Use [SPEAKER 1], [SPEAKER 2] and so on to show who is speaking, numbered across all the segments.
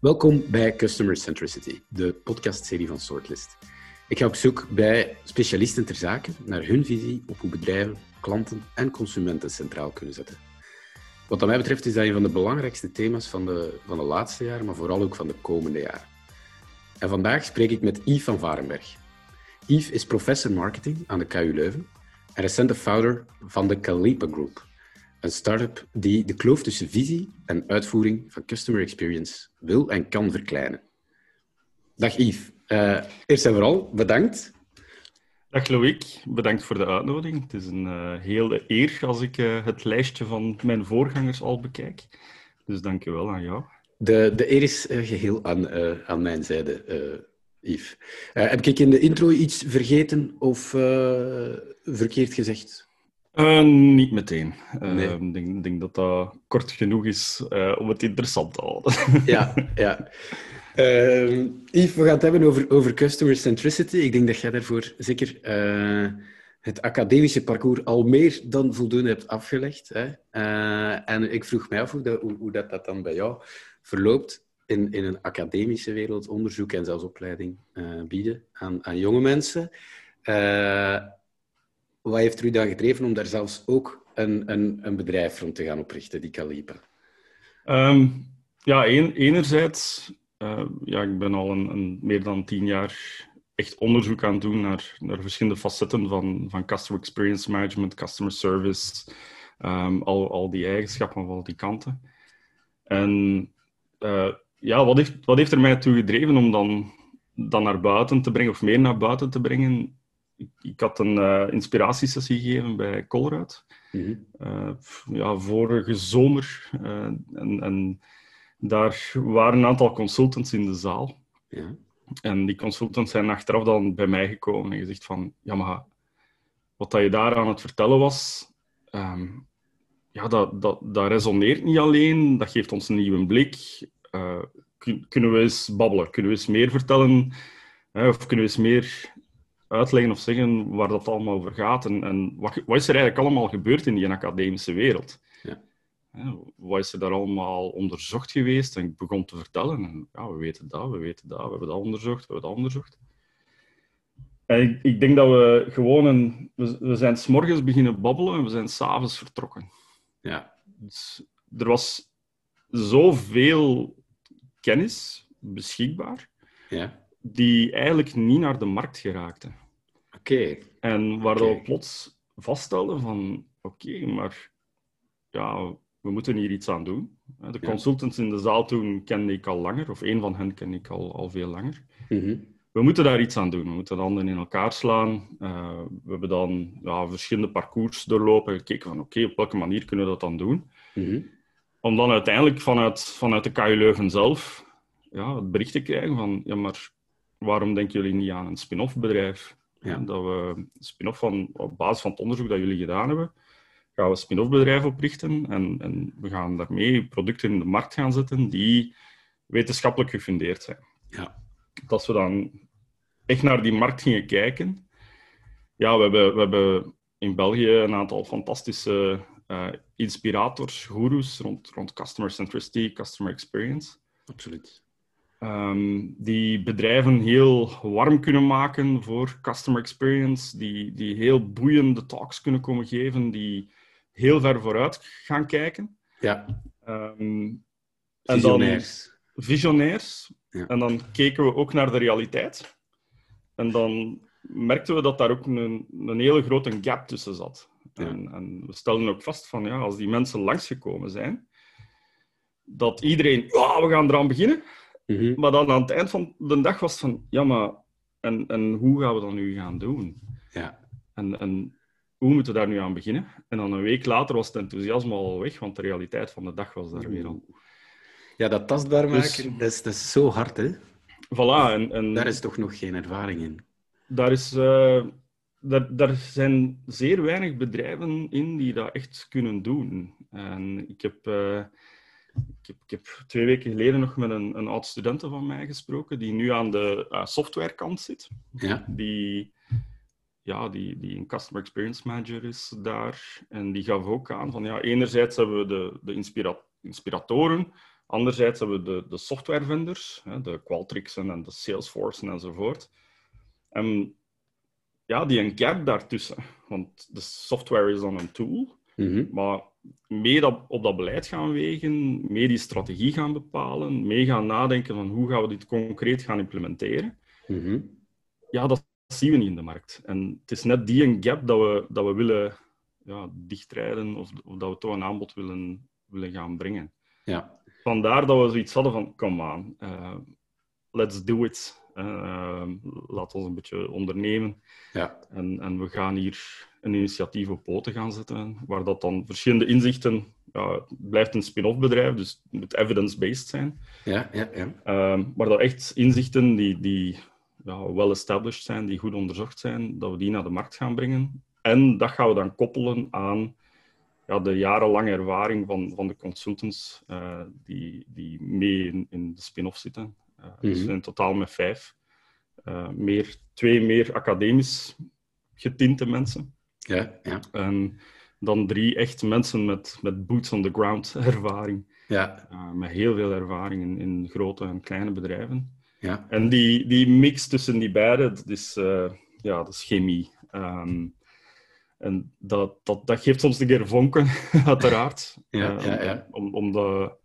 [SPEAKER 1] Welkom bij Customer Centricity, de podcastserie van Sortlist. Ik ga op zoek bij specialisten ter zake naar hun visie op hoe bedrijven, klanten en consumenten centraal kunnen zetten. Wat mij betreft is dat een van de belangrijkste thema's van de, van de laatste jaren, maar vooral ook van de komende jaren. En vandaag spreek ik met Yves van Varenberg. Yves is professor marketing aan de KU Leuven en recente founder van de Calipa Group, een start-up die de kloof tussen visie en uitvoering van customer experience wil en kan verkleinen. Dag Yves. Uh, eerst en vooral, bedankt.
[SPEAKER 2] Dag Loïc, bedankt voor de uitnodiging. Het is een uh, hele eer als ik uh, het lijstje van mijn voorgangers al bekijk. Dus dank je wel aan jou.
[SPEAKER 1] De, de eer is geheel aan, aan mijn zijde, Yves. heb ik in de intro iets vergeten of verkeerd gezegd?
[SPEAKER 2] Uh, niet meteen. Ehm, ik nee. denk, denk, dat dat kort genoeg is uh, om het interessant te houden.
[SPEAKER 1] ja, ja. Uh, Yves, we gaan het hebben over, over customer centricity. Ik denk dat jij daarvoor zeker het academische parcours al meer dan voldoende hebt afgelegd. Hè? en ik vroeg mij af hoe, dat, hoe, hoe dat, dat dan bij jou verloopt in, in een academische wereld, onderzoek en zelfs opleiding bieden aan, aan jonge mensen. Wat heeft u dan gedreven om daar zelfs ook een, een, een bedrijf rond te gaan oprichten, die Calipa?
[SPEAKER 2] Um, ja, enerzijds, uh, ja, ik ben al een, meer dan tien jaar echt onderzoek aan het doen naar, naar verschillende facetten van, van customer experience management, customer service, um, al, al die eigenschappen van al die kanten. En uh, ja, wat heeft, wat heeft er mij toe gedreven om dan, dan naar buiten te brengen, of meer naar buiten te brengen? Ik, ik, had een uh, inspiratiesessie gegeven bij Colruyt. Mm ja, vorige zomer. Uh, en, en, daar waren een aantal consultants in de zaal. Ja. En die consultants zijn achteraf dan bij mij gekomen en gezegd van... Ja, maar wat dat je daar aan het vertellen was... Um, ja, dat, dat, dat resoneert niet alleen. Dat geeft ons een nieuwe blik. Kun, kunnen we eens babbelen? Kunnen we eens meer vertellen? of kunnen we eens meer uitleggen of zeggen waar dat allemaal over gaat en, en wat, wat, is er eigenlijk allemaal gebeurd in die academische wereld. Ja. Wat is er daar allemaal onderzocht geweest? En ik begon te vertellen. En, ja, we weten dat, we weten dat, we hebben dat onderzocht, we hebben dat onderzocht. En ik, ik denk dat we gewoon een... We, we zijn s'morgens beginnen babbelen en we zijn s'avonds vertrokken. Ja. Dus er was zoveel kennis beschikbaar. Ja die eigenlijk niet naar de markt geraakten.
[SPEAKER 1] Oké.
[SPEAKER 2] En waar we plots vaststelden van, oké, maar ja, we moeten hier iets aan doen. De consultants in de zaal toen kende ik al langer, of een van hen kende ik al, al veel langer. Mhm. We moeten daar iets aan doen. We moeten de handen in elkaar slaan. Uh, we hebben dan ja, verschillende parcours doorlopen en gekeken van oké, op welke manier kunnen we dat dan doen? Mhm. Om dan uiteindelijk vanuit, vanuit de KU Leuven zelf ja, het bericht te krijgen van ja, maar waarom denken jullie niet aan een spin-off bedrijf? Ja. Dat we spin-off van, op basis van het onderzoek dat jullie gedaan hebben, gaan we een spin-off bedrijf oprichten en, en we gaan daarmee producten in de markt gaan zetten die wetenschappelijk gefundeerd zijn. Ja. Dat we dan echt naar die markt gingen kijken. Ja, we hebben, we hebben in België een aantal fantastische uh, inspirators, gurus rond, rond customer centricity, customer experience.
[SPEAKER 1] Absoluut.
[SPEAKER 2] Um, die bedrijven heel warm kunnen maken voor customer experience, die, die heel boeiende talks kunnen komen geven, die heel ver vooruit gaan kijken.
[SPEAKER 1] Ja. Um,
[SPEAKER 2] visionairs. visionairs. Ja. En dan keken we ook naar de realiteit. En dan merkten we dat daar ook een, een hele grote gap tussen zat. Ja. En, en, we stelden ook vast van, ja, als die mensen langsgekomen zijn, dat iedereen, ja, we gaan eraan beginnen. Mhm. Maar dan aan het eind van de dag was het van, ja, maar en, en hoe gaan we dat nu gaan doen? Ja. En, en hoe moeten we daar nu aan beginnen? En dan een week later was het enthousiasme al weg, want de realiteit van de dag was daar weer al.
[SPEAKER 1] Ja, dat tastbaar dus- maken, dat, is, dat is zo hard, hè?
[SPEAKER 2] Voilà. En, en
[SPEAKER 1] daar is toch nog geen ervaring in?
[SPEAKER 2] Daar, is, uh, daar, daar zijn zeer weinig bedrijven in die dat echt kunnen doen. En ik heb... Uh, ik heb, ik heb, twee weken geleden nog met een, een oud studente van mij gesproken, die nu aan de uh, softwarekant zit. Ja. Die, ja, die, die een customer experience manager is daar. En die gaf ook aan van, ja, enerzijds hebben we de, de inspira inspiratoren, Anderzijds hebben we de, de softwarevendors, de Qualtrics'en en de Salesforce enzovoort. En ja, die een gap daartussen. Want de software is dan een tool,
[SPEAKER 1] Mhm.
[SPEAKER 2] maar mee dat, op dat beleid gaan wegen, mee die strategie gaan bepalen, mee gaan nadenken van hoe gaan we dit concreet gaan implementeren,
[SPEAKER 1] Mhm.
[SPEAKER 2] ja, dat zien we niet in de markt. En het is net die een gap dat we, dat we willen ja, dichtrijden of, of dat we toch een aanbod willen, willen gaan brengen.
[SPEAKER 1] Ja.
[SPEAKER 2] Vandaar dat we zoiets hadden van, come on, eh, let's do it. Uh, laat ons een beetje ondernemen.
[SPEAKER 1] Ja.
[SPEAKER 2] En, en we gaan hier een initiatief op poten gaan zetten, waar dat dan verschillende inzichten... Ja, het blijft een spin-off bedrijf, dus het moet evidence-based zijn.
[SPEAKER 1] Ja, ja, ja.
[SPEAKER 2] Ehm, maar dat echt inzichten die, die ja, well-established zijn, die goed onderzocht zijn, dat we die naar de markt gaan brengen. En dat gaan we dan koppelen aan ja, de jarenlange ervaring van, van de consultants eh, die, die mee in, in de spin-off zitten. Uh, Dus
[SPEAKER 1] Mhm.
[SPEAKER 2] in totaal met vijf. Eh, meer, twee meer academisch getinte mensen.
[SPEAKER 1] Ja, ja.
[SPEAKER 2] En dan drie echt mensen met, met boots on the ground ervaring.
[SPEAKER 1] Ja,
[SPEAKER 2] Uh, met heel veel ervaring in, in grote en kleine bedrijven.
[SPEAKER 1] ja.
[SPEAKER 2] En die, die mix tussen die beiden, dat is, eh, ja, dat is chemie. Ehm, en dat, dat, dat geeft soms een keer vonken, uiteraard.
[SPEAKER 1] Ja,
[SPEAKER 2] Eh,
[SPEAKER 1] ja, ja.
[SPEAKER 2] Om, om de,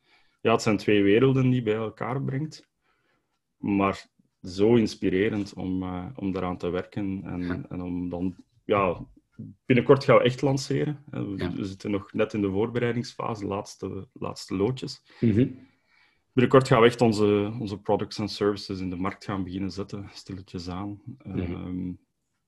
[SPEAKER 2] ja, het zijn twee werelden die bij elkaar brengt. Maar zo inspirerend om, eh, om daaraan te werken. En,
[SPEAKER 1] Ja.
[SPEAKER 2] en om dan... Ja, binnenkort gaan we echt lanceren. We,
[SPEAKER 1] Ja.
[SPEAKER 2] zitten nog net in de voorbereidingsfase, de laatste, laatste loodjes.
[SPEAKER 1] Mhm.
[SPEAKER 2] Binnenkort gaan we echt onze, onze products en services in de markt gaan beginnen zetten, stilletjes aan. Ehm,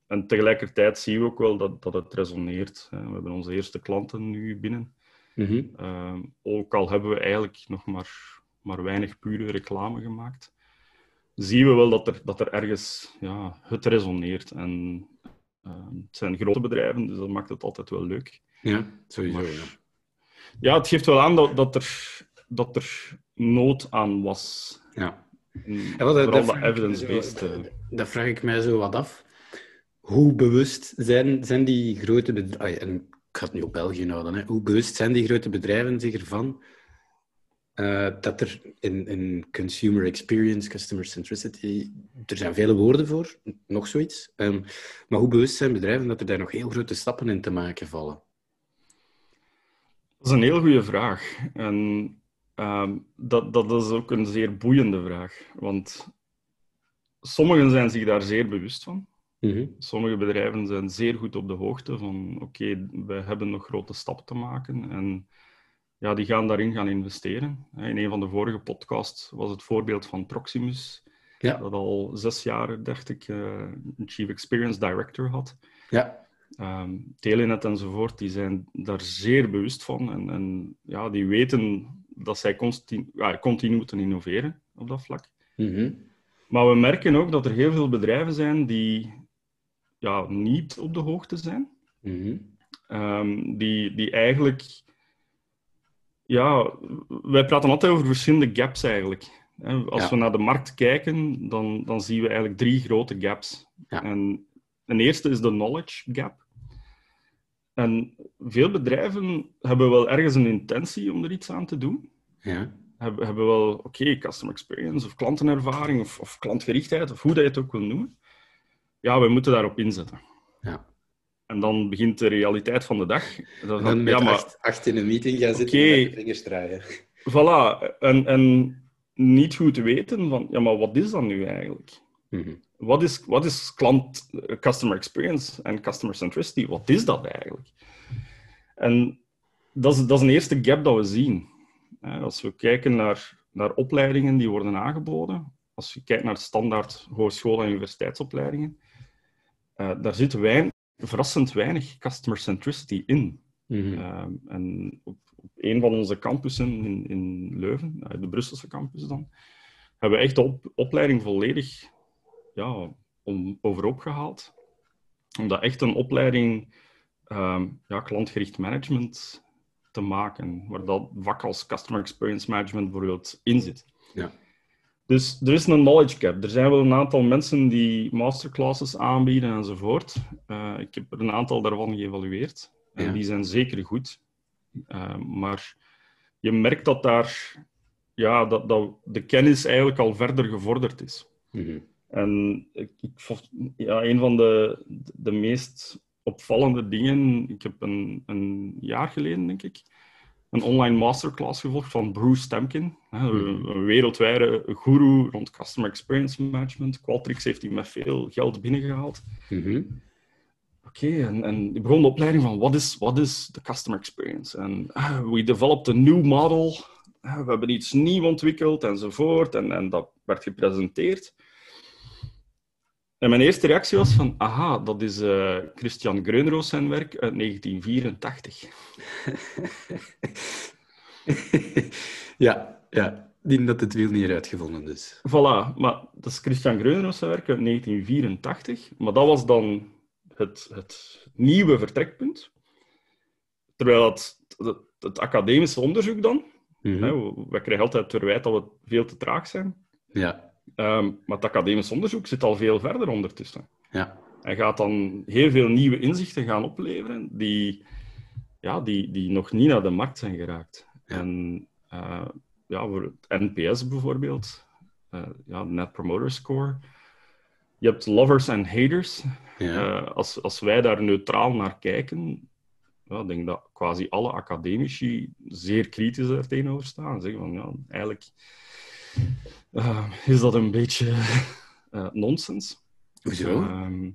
[SPEAKER 2] en tegelijkertijd zien we ook wel dat, dat het resoneert. We hebben onze eerste klanten nu binnen.
[SPEAKER 1] Mhm.
[SPEAKER 2] Ehm, ook al hebben we eigenlijk nog maar, maar weinig pure reclame gemaakt, zien we wel dat er, dat er ergens ja, het resoneert. En het zijn grote bedrijven, dus dat maakt het altijd wel leuk.
[SPEAKER 1] Ja, sowieso.
[SPEAKER 2] Maar-
[SPEAKER 1] Ja.
[SPEAKER 2] Ja, het geeft wel aan dat, dat, er, dat er nood aan was.
[SPEAKER 1] Ja.
[SPEAKER 2] En
[SPEAKER 1] wel, dat- me
[SPEAKER 2] evidence-based. eh,
[SPEAKER 1] Dat vraag ik mij zo wat af. Hoe bewust zijn, zijn die grote bedrijven, en ik ga het nu op België houden, hè. hoe bewust zijn die grote bedrijven zich ervan eh, dat er in, in consumer experience, customer centricity, er zijn vele woorden voor, nog zoiets, Ehm, maar hoe bewust zijn bedrijven dat er daar nog heel grote stappen in te maken vallen?
[SPEAKER 2] Dat is een heel goede vraag. En ehm, dat, dat is ook een zeer boeiende vraag. Want sommigen zijn zich daar zeer bewust van.
[SPEAKER 1] Mhm.
[SPEAKER 2] Sommige bedrijven zijn zeer goed op de hoogte van oké, we hebben nog grote stappen te maken. En ja, die gaan daarin gaan investeren. In een van de vorige podcasts was het voorbeeld van Proximus,
[SPEAKER 1] Ja,
[SPEAKER 2] dat al zes jaar, dacht ik, eh, een Chief Experience Director had.
[SPEAKER 1] ja,
[SPEAKER 2] Ehm, Telenet enzovoort, die zijn daar zeer bewust van. En, en ja, die weten dat zij continu, ja, continu moeten innoveren op dat vlak.
[SPEAKER 1] Mhm.
[SPEAKER 2] Maar we merken ook dat er heel veel bedrijven zijn die ja, niet op de hoogte zijn.
[SPEAKER 1] Mhm.
[SPEAKER 2] Ehm, die, die eigenlijk... Ja, wij praten altijd over verschillende gaps eigenlijk. Als
[SPEAKER 1] Ja.
[SPEAKER 2] we naar de markt kijken, dan, dan zien we eigenlijk drie grote gaps.
[SPEAKER 1] Ja.
[SPEAKER 2] En een eerste is de knowledge gap. En veel bedrijven hebben wel ergens een intentie om er iets aan te doen.
[SPEAKER 1] ja,
[SPEAKER 2] Hebben, hebben wel, oké, customer experience of klantenervaring of, of klantgerichtheid, of hoe dat je het ook wil noemen. Ja, we moeten daarop inzetten.
[SPEAKER 1] ja.
[SPEAKER 2] En dan begint de realiteit van de dag. Dat
[SPEAKER 1] En dan met
[SPEAKER 2] ja, maar
[SPEAKER 1] acht, acht in een meeting gaan zitten
[SPEAKER 2] Oké.
[SPEAKER 1] en vingers draaien.
[SPEAKER 2] voilà. En, en niet goed weten van, ja, maar wat is dat nu eigenlijk?
[SPEAKER 1] Mhm.
[SPEAKER 2] Wat is, wat is klant, customer experience en customer centricity? Wat is dat eigenlijk? En dat is, dat is een eerste gap dat we zien. Als we kijken naar, naar opleidingen die worden aangeboden, als je kijkt naar standaard hogeschool- en universiteitsopleidingen, eh, daar zit weinig, verrassend weinig customer centricity in.
[SPEAKER 1] Mhm.
[SPEAKER 2] Ehm, en op, op een van onze campussen in, in Leuven, eh, de Brusselse campus dan, hebben we echt de op- opleiding volledig ja, om, overhoop gehaald. Om dat echt een opleiding ehm, ja, klantgericht management te maken, waar dat vak als Customer Experience Management bijvoorbeeld in zit.
[SPEAKER 1] Ja.
[SPEAKER 2] Dus er is een knowledge gap. Er zijn wel een aantal mensen die masterclasses aanbieden enzovoort. Eh, ik heb er een aantal daarvan geëvalueerd. En
[SPEAKER 1] Ja.
[SPEAKER 2] die zijn zeker goed. Eh, maar je merkt dat daar ja, dat, dat de kennis eigenlijk al verder gevorderd is.
[SPEAKER 1] Mhm.
[SPEAKER 2] En ik, ja, een van de, de meest opvallende dingen, ik heb een, een jaar geleden, denk ik, een online masterclass gevolgd van Bruce Temkin, hè, een, wereldwijde guru rond customer experience management. Qualtrics heeft hij met veel geld binnengehaald.
[SPEAKER 1] Mhm.
[SPEAKER 2] Oké, en, en ik begon de opleiding van what is, what is the customer experience? En ah, we developed a new model, Ah, we hebben iets nieuw ontwikkeld enzovoort. En, en dat werd gepresenteerd. En mijn eerste reactie was van, aha, dat is eh, Christian Greunroos zijn werk uit 1984.
[SPEAKER 1] ja, ja. Die dat het wiel niet uitgevonden is.
[SPEAKER 2] Voilà, maar dat is Christian Greunroos zijn werk uit 1984. Maar dat was dan het, het nieuwe vertrekpunt. Terwijl het, het, het academische onderzoek dan,
[SPEAKER 1] Mhm.
[SPEAKER 2] hè, we, we krijgen altijd het verwijt dat we veel te traag zijn.
[SPEAKER 1] Ja,
[SPEAKER 2] Ehm, maar het academisch onderzoek zit al veel verder ondertussen.
[SPEAKER 1] ja.
[SPEAKER 2] En gaat dan heel veel nieuwe inzichten gaan opleveren die, ja, die, die nog niet naar de markt zijn geraakt.
[SPEAKER 1] Ja.
[SPEAKER 2] En eh, ja, voor het NPS bijvoorbeeld, eh, ja, Net Promoter Score. Je hebt lovers en haters.
[SPEAKER 1] ja.
[SPEAKER 2] Eh, als, als wij daar neutraal naar kijken, ja, ik denk dat quasi alle academici zeer kritisch er tegenover staan. Zeggen van, ja, eigenlijk eh, is dat een beetje eh, nonsens.
[SPEAKER 1] Hoezo?
[SPEAKER 2] Ehm,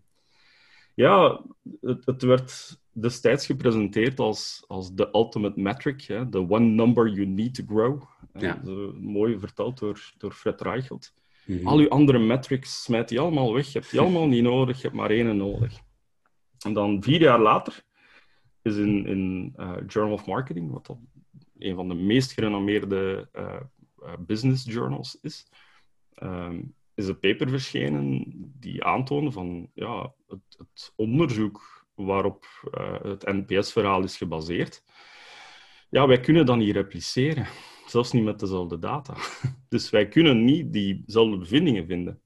[SPEAKER 2] ja, het, het werd destijds gepresenteerd als, als de ultimate metric, hè, the one number you need to grow. Eh,
[SPEAKER 1] Ja.
[SPEAKER 2] mooi verteld door, door Fred Reichelt.
[SPEAKER 1] Mhm.
[SPEAKER 2] Al uw andere metrics smijt die allemaal weg. Je hebt die allemaal niet nodig, je hebt maar één nodig. En dan vier jaar later is in, in Journal of Marketing, wat dan een van de meest gerenommeerde business journals is, ehm, is een paper verschenen die aantoonde van ja, het, het onderzoek waarop eh, het NPS-verhaal is gebaseerd. Ja, wij kunnen dat niet repliceren, zelfs niet met dezelfde data. Dus wij kunnen niet diezelfde bevindingen vinden.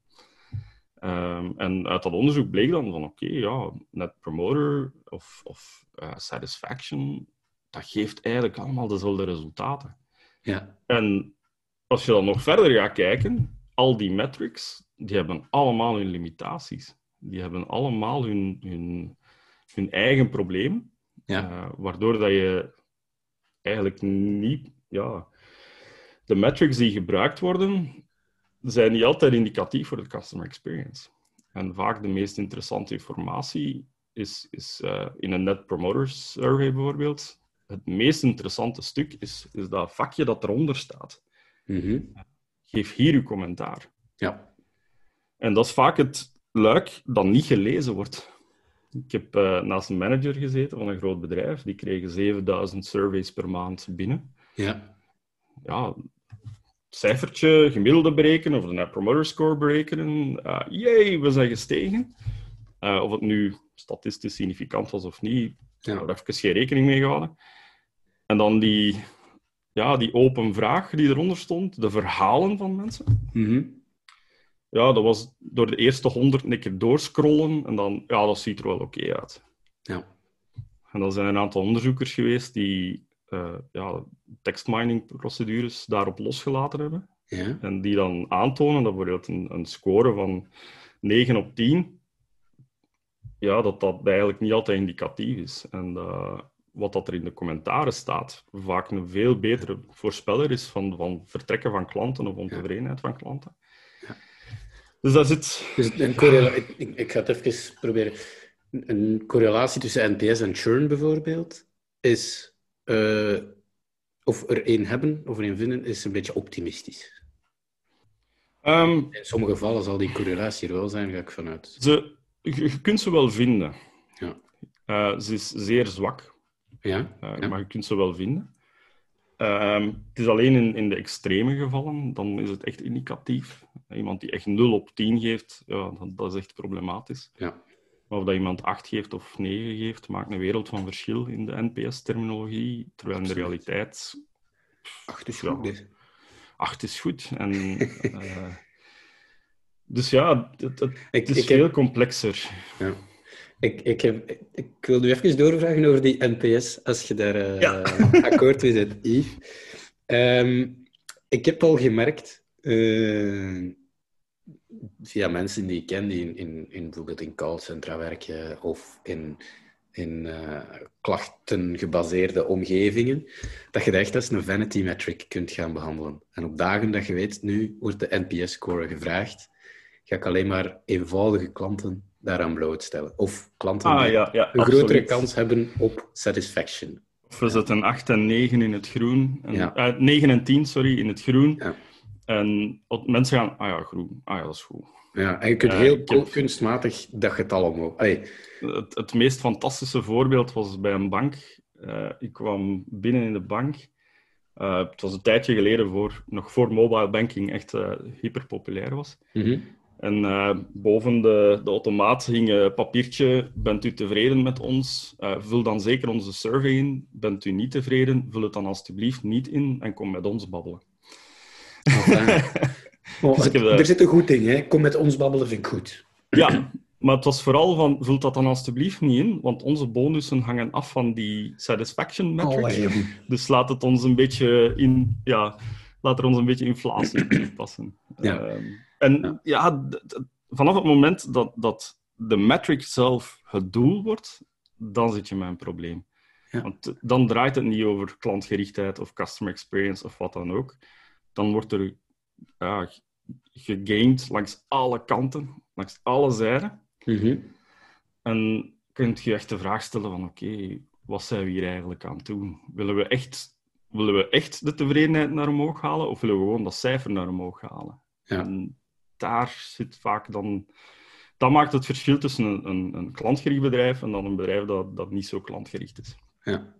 [SPEAKER 2] Ehm, en uit dat onderzoek bleek dan van oké, ja, net promoter of, of eh, satisfaction, dat geeft eigenlijk allemaal dezelfde resultaten.
[SPEAKER 1] Ja,
[SPEAKER 2] En als je dan nog verder gaat kijken, al die metrics, die hebben allemaal hun limitaties. Die hebben allemaal hun, hun, hun eigen probleem,
[SPEAKER 1] ja.
[SPEAKER 2] eh, waardoor dat je eigenlijk niet... Ja, de metrics die gebruikt worden, zijn niet altijd indicatief voor de customer experience. En vaak de meest interessante informatie is, is eh, in een Net Promoter Survey bijvoorbeeld. Het meest interessante stuk is, is dat vakje dat eronder staat.
[SPEAKER 1] Mhm.
[SPEAKER 2] Geef hier uw commentaar.
[SPEAKER 1] ja.
[SPEAKER 2] En dat is vaak het luik dat niet gelezen wordt. Ik heb eh, naast een manager gezeten van een groot bedrijf. Die kregen 7000 surveys per maand binnen.
[SPEAKER 1] ja.
[SPEAKER 2] Ja, cijfertje, gemiddelde berekenen of de Net Promoter Score berekenen. Uh, jee, we zijn gestegen. Eh, of het nu statistisch significant was of niet,
[SPEAKER 1] Ja.
[SPEAKER 2] daar heb ik geen rekening mee gehouden. En dan die, ja, die open vraag die eronder stond, de verhalen van mensen.
[SPEAKER 1] Mhm.
[SPEAKER 2] Ja, dat was door de eerste honderd een keer doorscrollen en dan, ja, dat ziet er wel oké uit.
[SPEAKER 1] Ja.
[SPEAKER 2] En dan zijn er een aantal onderzoekers geweest die eh ja, tekstmining-procedures daarop losgelaten hebben.
[SPEAKER 1] Ja.
[SPEAKER 2] En die dan aantonen dat bijvoorbeeld een, een score van 9 op 10, ja, dat dat eigenlijk niet altijd indicatief is. En eh, wat dat er in de commentaren staat, vaak een veel betere voorspeller is van, van vertrekken van klanten of ontevredenheid van klanten.
[SPEAKER 1] Ja.
[SPEAKER 2] Dus dat zit...
[SPEAKER 1] Dus een ik, ik, ik ga het even proberen. Een correlatie tussen NPS en churn bijvoorbeeld is, eh, of er één hebben of er één vinden, is een beetje optimistisch.
[SPEAKER 2] Ehm,
[SPEAKER 1] In sommige gevallen zal die correlatie er wel zijn, ga ik vanuit.
[SPEAKER 2] ze, je, je kunt ze wel vinden.
[SPEAKER 1] Ja.
[SPEAKER 2] Eh, ze is zeer zwak,
[SPEAKER 1] Ja?
[SPEAKER 2] eh,
[SPEAKER 1] Ja.
[SPEAKER 2] maar je kunt ze wel vinden. Ehm, het is alleen in, in de extreme gevallen, dan is het echt indicatief. Iemand die echt 0 op 10 geeft, ja, dat, dat is echt problematisch.
[SPEAKER 1] Ja.
[SPEAKER 2] Maar of dat iemand 8 geeft of 9 geeft, maakt een wereld van verschil in de NPS-terminologie. Terwijl in de realiteit
[SPEAKER 1] Ach, dus
[SPEAKER 2] Ja.
[SPEAKER 1] goed. dus.
[SPEAKER 2] 8 is goed. En, eh, dus ja, het, het, is
[SPEAKER 1] ik, heb,
[SPEAKER 2] veel complexer.
[SPEAKER 1] ja. Ik, ik, heb, ik, ik wil nu even doorvragen over die NPS, als je daar eh,
[SPEAKER 2] Ja.
[SPEAKER 1] akkoord mee bent, Yves. Ehm, ik heb al gemerkt, uh, via mensen die ik ken, die in, in, in bijvoorbeeld in callcentra werken of in, in uh, klachtengebaseerde omgevingen, dat je dat echt als een vanity metric kunt gaan behandelen. En op dagen dat je weet, nu wordt de NPS-score gevraagd, ga ik alleen maar eenvoudige klanten daaraan blootstellen. Of klanten
[SPEAKER 2] ah,
[SPEAKER 1] die
[SPEAKER 2] ja, ja,
[SPEAKER 1] een
[SPEAKER 2] absoluut.
[SPEAKER 1] grotere kans hebben op satisfaction.
[SPEAKER 2] Of we zetten 8 en 9 in het groen. En,
[SPEAKER 1] Ja.
[SPEAKER 2] eh, 9 en 10, sorry, in het groen.
[SPEAKER 1] Ja.
[SPEAKER 2] En mensen gaan, ah ja, groen. Ah ja, dat is goed.
[SPEAKER 1] Ja, en je kunt
[SPEAKER 2] Ja,
[SPEAKER 1] heel
[SPEAKER 2] heb-
[SPEAKER 1] kunstmatig dat getal omhoog. Allee,
[SPEAKER 2] Het, het meest fantastische voorbeeld was bij een bank. Eh, ik kwam binnen in de bank. Eh, het was een tijdje geleden, voor, nog voor mobile banking echt eh hyper populair was. En eh, boven de, de automaat hing een papiertje. Bent u tevreden met ons? Eh, vul dan zeker onze survey in. Bent u niet tevreden? Vul het dan alstublieft niet in en kom met ons babbelen.
[SPEAKER 1] Oh,
[SPEAKER 2] Dus
[SPEAKER 1] het-
[SPEAKER 2] heb, eh,
[SPEAKER 1] Er zit een goed ding, hè. Kom met ons babbelen, vind ik goed.
[SPEAKER 2] Ja, maar het was vooral van, vul dat dan alstublieft niet in, want onze bonussen hangen af van die satisfaction metrics.
[SPEAKER 1] Allee,
[SPEAKER 2] Dus laat het ons een beetje in, ja, laat er ons een beetje inflatie passen.
[SPEAKER 1] Ja.
[SPEAKER 2] Ehm, en ja, vanaf het moment dat, dat de metric zelf het doel wordt, dan zit je met een probleem.
[SPEAKER 1] Ja.
[SPEAKER 2] Want dan draait het niet over klantgerichtheid of customer experience of wat dan ook. Dan wordt er ja, gegamed langs alle kanten, langs alle zijden.
[SPEAKER 1] Mhm.
[SPEAKER 2] En kunt je echt de vraag stellen van oké, wat zijn we hier eigenlijk aan doen? Willen we, echt, willen we echt de tevredenheid naar omhoog halen of willen we gewoon dat cijfer naar omhoog halen?
[SPEAKER 1] Ja.
[SPEAKER 2] En daar zit vaak dan... Dat maakt het verschil tussen een, een, een klantgericht bedrijf en dan een bedrijf dat, dat niet zo klantgericht is.
[SPEAKER 1] Ja.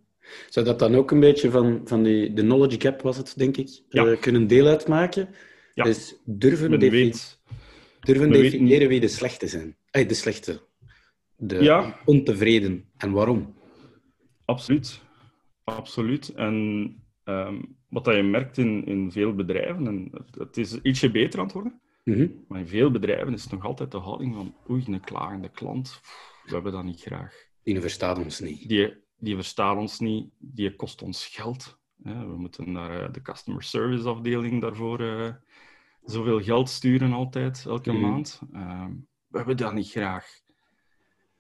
[SPEAKER 1] Zou dat dan ook een beetje van, van die, de knowledge gap, was het, denk ik,
[SPEAKER 2] Ja.
[SPEAKER 1] eh, kunnen deel uitmaken?
[SPEAKER 2] Ja.
[SPEAKER 1] Dus durven,
[SPEAKER 2] Men
[SPEAKER 1] defi-
[SPEAKER 2] weet...
[SPEAKER 1] durven
[SPEAKER 2] men weet
[SPEAKER 1] definiëren wie de slechte zijn. Ay, de slechte. De
[SPEAKER 2] Ja.
[SPEAKER 1] ontevreden. En waarom?
[SPEAKER 2] Absoluut. Absoluut. En ehm, wat dat je merkt in, in veel bedrijven, en het, het is ietsje beter aan het worden,
[SPEAKER 1] Mhm.
[SPEAKER 2] Maar in veel bedrijven is het nog altijd de houding van oei, een klagende klant, we hebben dat niet graag.
[SPEAKER 1] Die verstaat ons niet.
[SPEAKER 2] Die, die verstaat ons niet, die kost ons geld. We moeten naar eh, de customer service afdeling daarvoor eh, zoveel geld sturen altijd, elke
[SPEAKER 1] Mhm.
[SPEAKER 2] maand. Ehm, we hebben dat niet graag.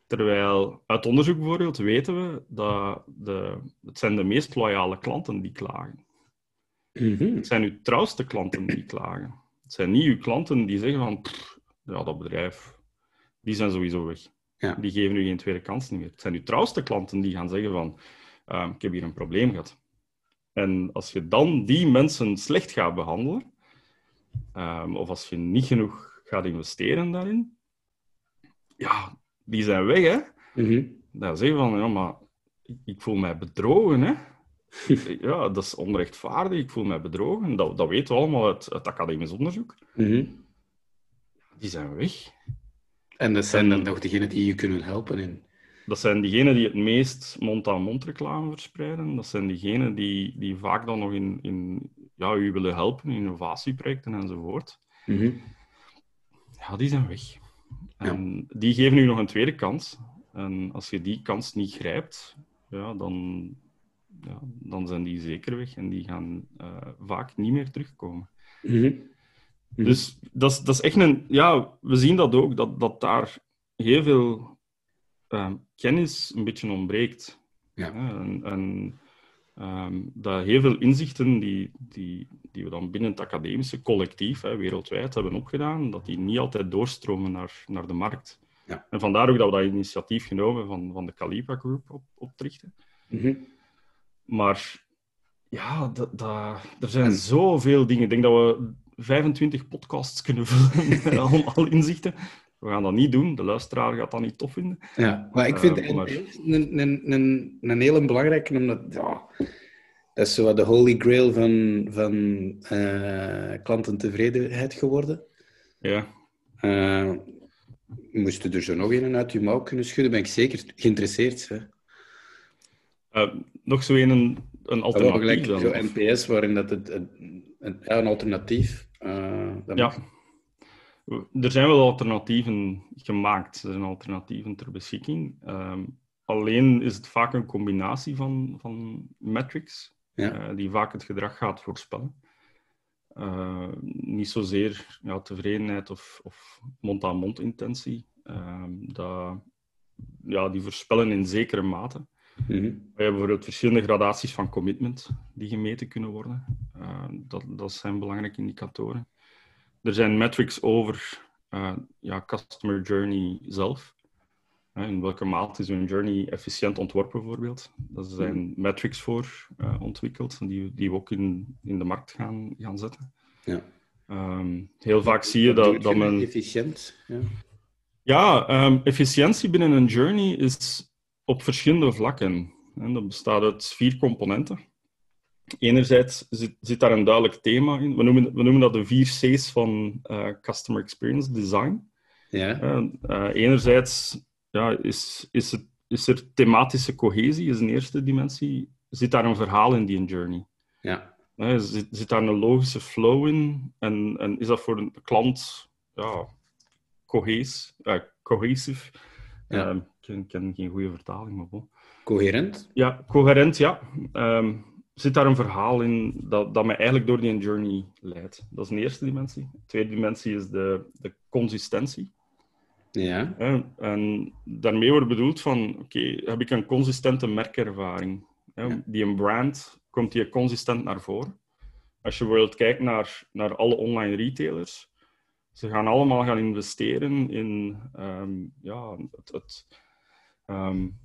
[SPEAKER 2] Terwijl uit onderzoek bijvoorbeeld weten we dat de, het zijn de meest loyale klanten die klagen.
[SPEAKER 1] Mhm.
[SPEAKER 2] Het zijn uw trouwste klanten die klagen. Het zijn niet uw klanten die zeggen van, "Pff, ja, dat bedrijf, die zijn sowieso weg.
[SPEAKER 1] Ja.
[SPEAKER 2] Die geven u geen tweede kans meer. Het zijn uw trouwste klanten die gaan zeggen van, "Ehm, ik heb hier een probleem gehad. En als je dan die mensen slecht gaat behandelen, ehm, of als je niet genoeg gaat investeren daarin, ja, die zijn weg, hè.
[SPEAKER 1] Mhm.
[SPEAKER 2] Dan zeggen van, ja, maar ik, ik voel mij bedrogen, hè. ja, dat is onrechtvaardig, ik voel mij bedrogen. Dat, dat weten we allemaal uit, uit academisch onderzoek.
[SPEAKER 1] Mhm.
[SPEAKER 2] Die zijn weg.
[SPEAKER 1] En dat zijn dan nog degenen die je kunnen helpen in.
[SPEAKER 2] Dat zijn diegenen die het meest mond-aan-mond reclame verspreiden. Dat zijn diegenen die, die vaak dan nog in, in ja, u willen helpen, in innovatieprojecten enzovoort.
[SPEAKER 1] Mhm.
[SPEAKER 2] Ja, die zijn weg. En die geven u nog een tweede kans. En als je die kans niet grijpt, ja, dan, ja, dan zijn die zeker weg en die gaan eh, vaak niet meer terugkomen.
[SPEAKER 1] Mhm. Mhm.
[SPEAKER 2] Dus dat is, dat is echt een... Ja, we zien dat ook, dat, dat daar heel veel ehm, kennis een beetje ontbreekt.
[SPEAKER 1] Ja.
[SPEAKER 2] Hè, En, en ehm, dat heel veel inzichten die, die, die we dan binnen het academische collectief hè, wereldwijd hebben opgedaan, dat die niet altijd doorstromen naar, naar de markt.
[SPEAKER 1] Ja.
[SPEAKER 2] En vandaar ook dat we dat initiatief genomen van, van de Calipa Group op, op te richten.
[SPEAKER 1] Mhm.
[SPEAKER 2] Maar ja, dat, dat, er zijn zoveel dingen. Ik denk dat we 25 podcasts kunnen vullen, al, al inzichten. We gaan dat niet doen. De luisteraar gaat dat niet tof vinden.
[SPEAKER 1] Ja, maar ik vind
[SPEAKER 2] Eh, maar-
[SPEAKER 1] een, een, een, een hele belangrijke, omdat ja, dat is zo de holy grail van, van eh, klantentevredenheid geworden.
[SPEAKER 2] Ja,
[SPEAKER 1] Eh moest je er zo nog een uit je mouw kunnen schudden, ben ik zeker geïnteresseerd. Hè?
[SPEAKER 2] Eh, nog zo een, een alternatief
[SPEAKER 1] gelijk
[SPEAKER 2] dan.
[SPEAKER 1] zo
[SPEAKER 2] of-
[SPEAKER 1] NPS, waarin dat het, het, het- ja, een alternatief. dat
[SPEAKER 2] Ja. Er zijn wel alternatieven gemaakt. Er zijn alternatieven ter beschikking. Ehm, alleen is het vaak een combinatie van, van metrics,
[SPEAKER 1] Ja.
[SPEAKER 2] eh, die vaak het gedrag gaat voorspellen. Uh, niet zozeer ja, tevredenheid of, of mond-aan-mond intentie. Uh, dat, ja, die voorspellen in zekere mate. Mm -hmm. We hebben bijvoorbeeld verschillende gradaties van commitment die gemeten kunnen worden. Uh, dat, dat zijn belangrijke indicatoren. Er zijn metrics over ja, customer journey zelf. In welke mate is een journey efficiënt ontworpen, bijvoorbeeld? Daar zijn mhm. metrics voor ontwikkeld, die, die we ook in, in de markt gaan, gaan zetten. Ja. Um, heel vaak zie je dat, dat men...
[SPEAKER 1] Efficiënt, ja.
[SPEAKER 2] Ja, um, efficiëntie binnen een journey is op verschillende vlakken. En dat bestaat uit vier componenten. Enerzijds zit, zit, daar een duidelijk thema in. We noemen, we noemen dat de vier C's van uh, Customer Experience Design. Ja. Uh, enerzijds ja, is, is, het, is er thematische cohesie, is een eerste dimensie. Zit daar een verhaal in die journey? Ja. zit, zit daar een logische flow in? En, en is dat voor een klant ja, cohes, cohesief? Ja. Uh, ik ken, geen goede vertaling, maar bon.
[SPEAKER 1] Coherent?
[SPEAKER 2] Ja, coherent, ja. Um, zit daar een verhaal in dat, dat mij eigenlijk door die journey leidt. Dat is een eerste dimensie. De tweede dimensie is de, de consistentie. Ja. En daarmee wordt bedoeld van, oké, heb ik een consistente merkervaring? Ja. Die een brand, komt die consistent naar voren? Als je bijvoorbeeld kijkt naar, naar alle online retailers, ze gaan allemaal gaan investeren in um, ja, het, het um,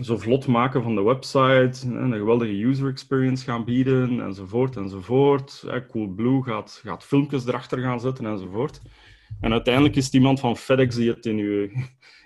[SPEAKER 2] zo vlot maken van de website, een geweldige user experience gaan bieden, enzovoort, enzovoort. Coolblue gaat, gaat filmpjes erachter gaan zetten, enzovoort. En uiteindelijk is het iemand van FedEx die het in uw,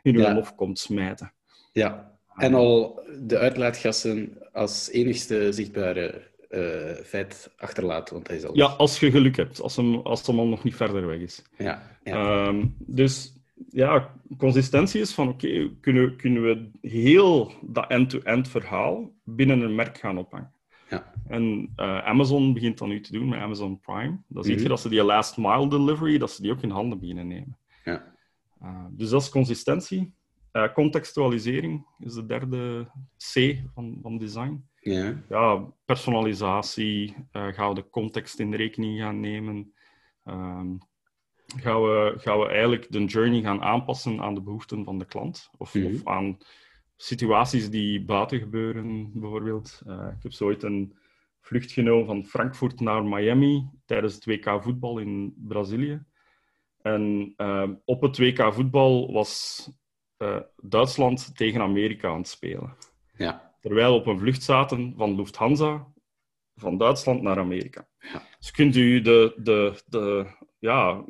[SPEAKER 2] in uw ja. komt smijten.
[SPEAKER 1] Ja, en al de uitlaatgassen als enigste zichtbare uh, feit achterlaten, want hij is al...
[SPEAKER 2] Ja, als je geluk hebt, als hem, als hem al nog niet verder weg is.
[SPEAKER 1] Ja. ja.
[SPEAKER 2] Um, dus ja, consistentie is van oké, kunnen, kunnen we heel dat end-to-end verhaal binnen een merk gaan ophangen. Ja. En uh, Amazon begint dat nu te doen met Amazon Prime. Dan zie je mhm. dat ze die last mile delivery, dat ze die ook in handen beginnen nemen. Ja. Uh, dus dat is consistentie. Uh, contextualisering is de derde C van, van design. Ja. ja personalisatie, gaan we de context in rekening gaan nemen. Um, gaan we, gaan we eigenlijk de journey gaan aanpassen aan de behoeften van de klant. Of, of mhm. aan situaties die buiten gebeuren, bijvoorbeeld. Uh, ik heb zo ooit een vlucht genomen van Frankfurt naar Miami tijdens het WK voetbal in Brazilië. En uh, op het WK voetbal was uh, Duitsland tegen Amerika aan het spelen. Ja. Terwijl we op een vlucht zaten van Lufthansa van Duitsland naar Amerika. Ja. Dus kunt u de, de, de, ja,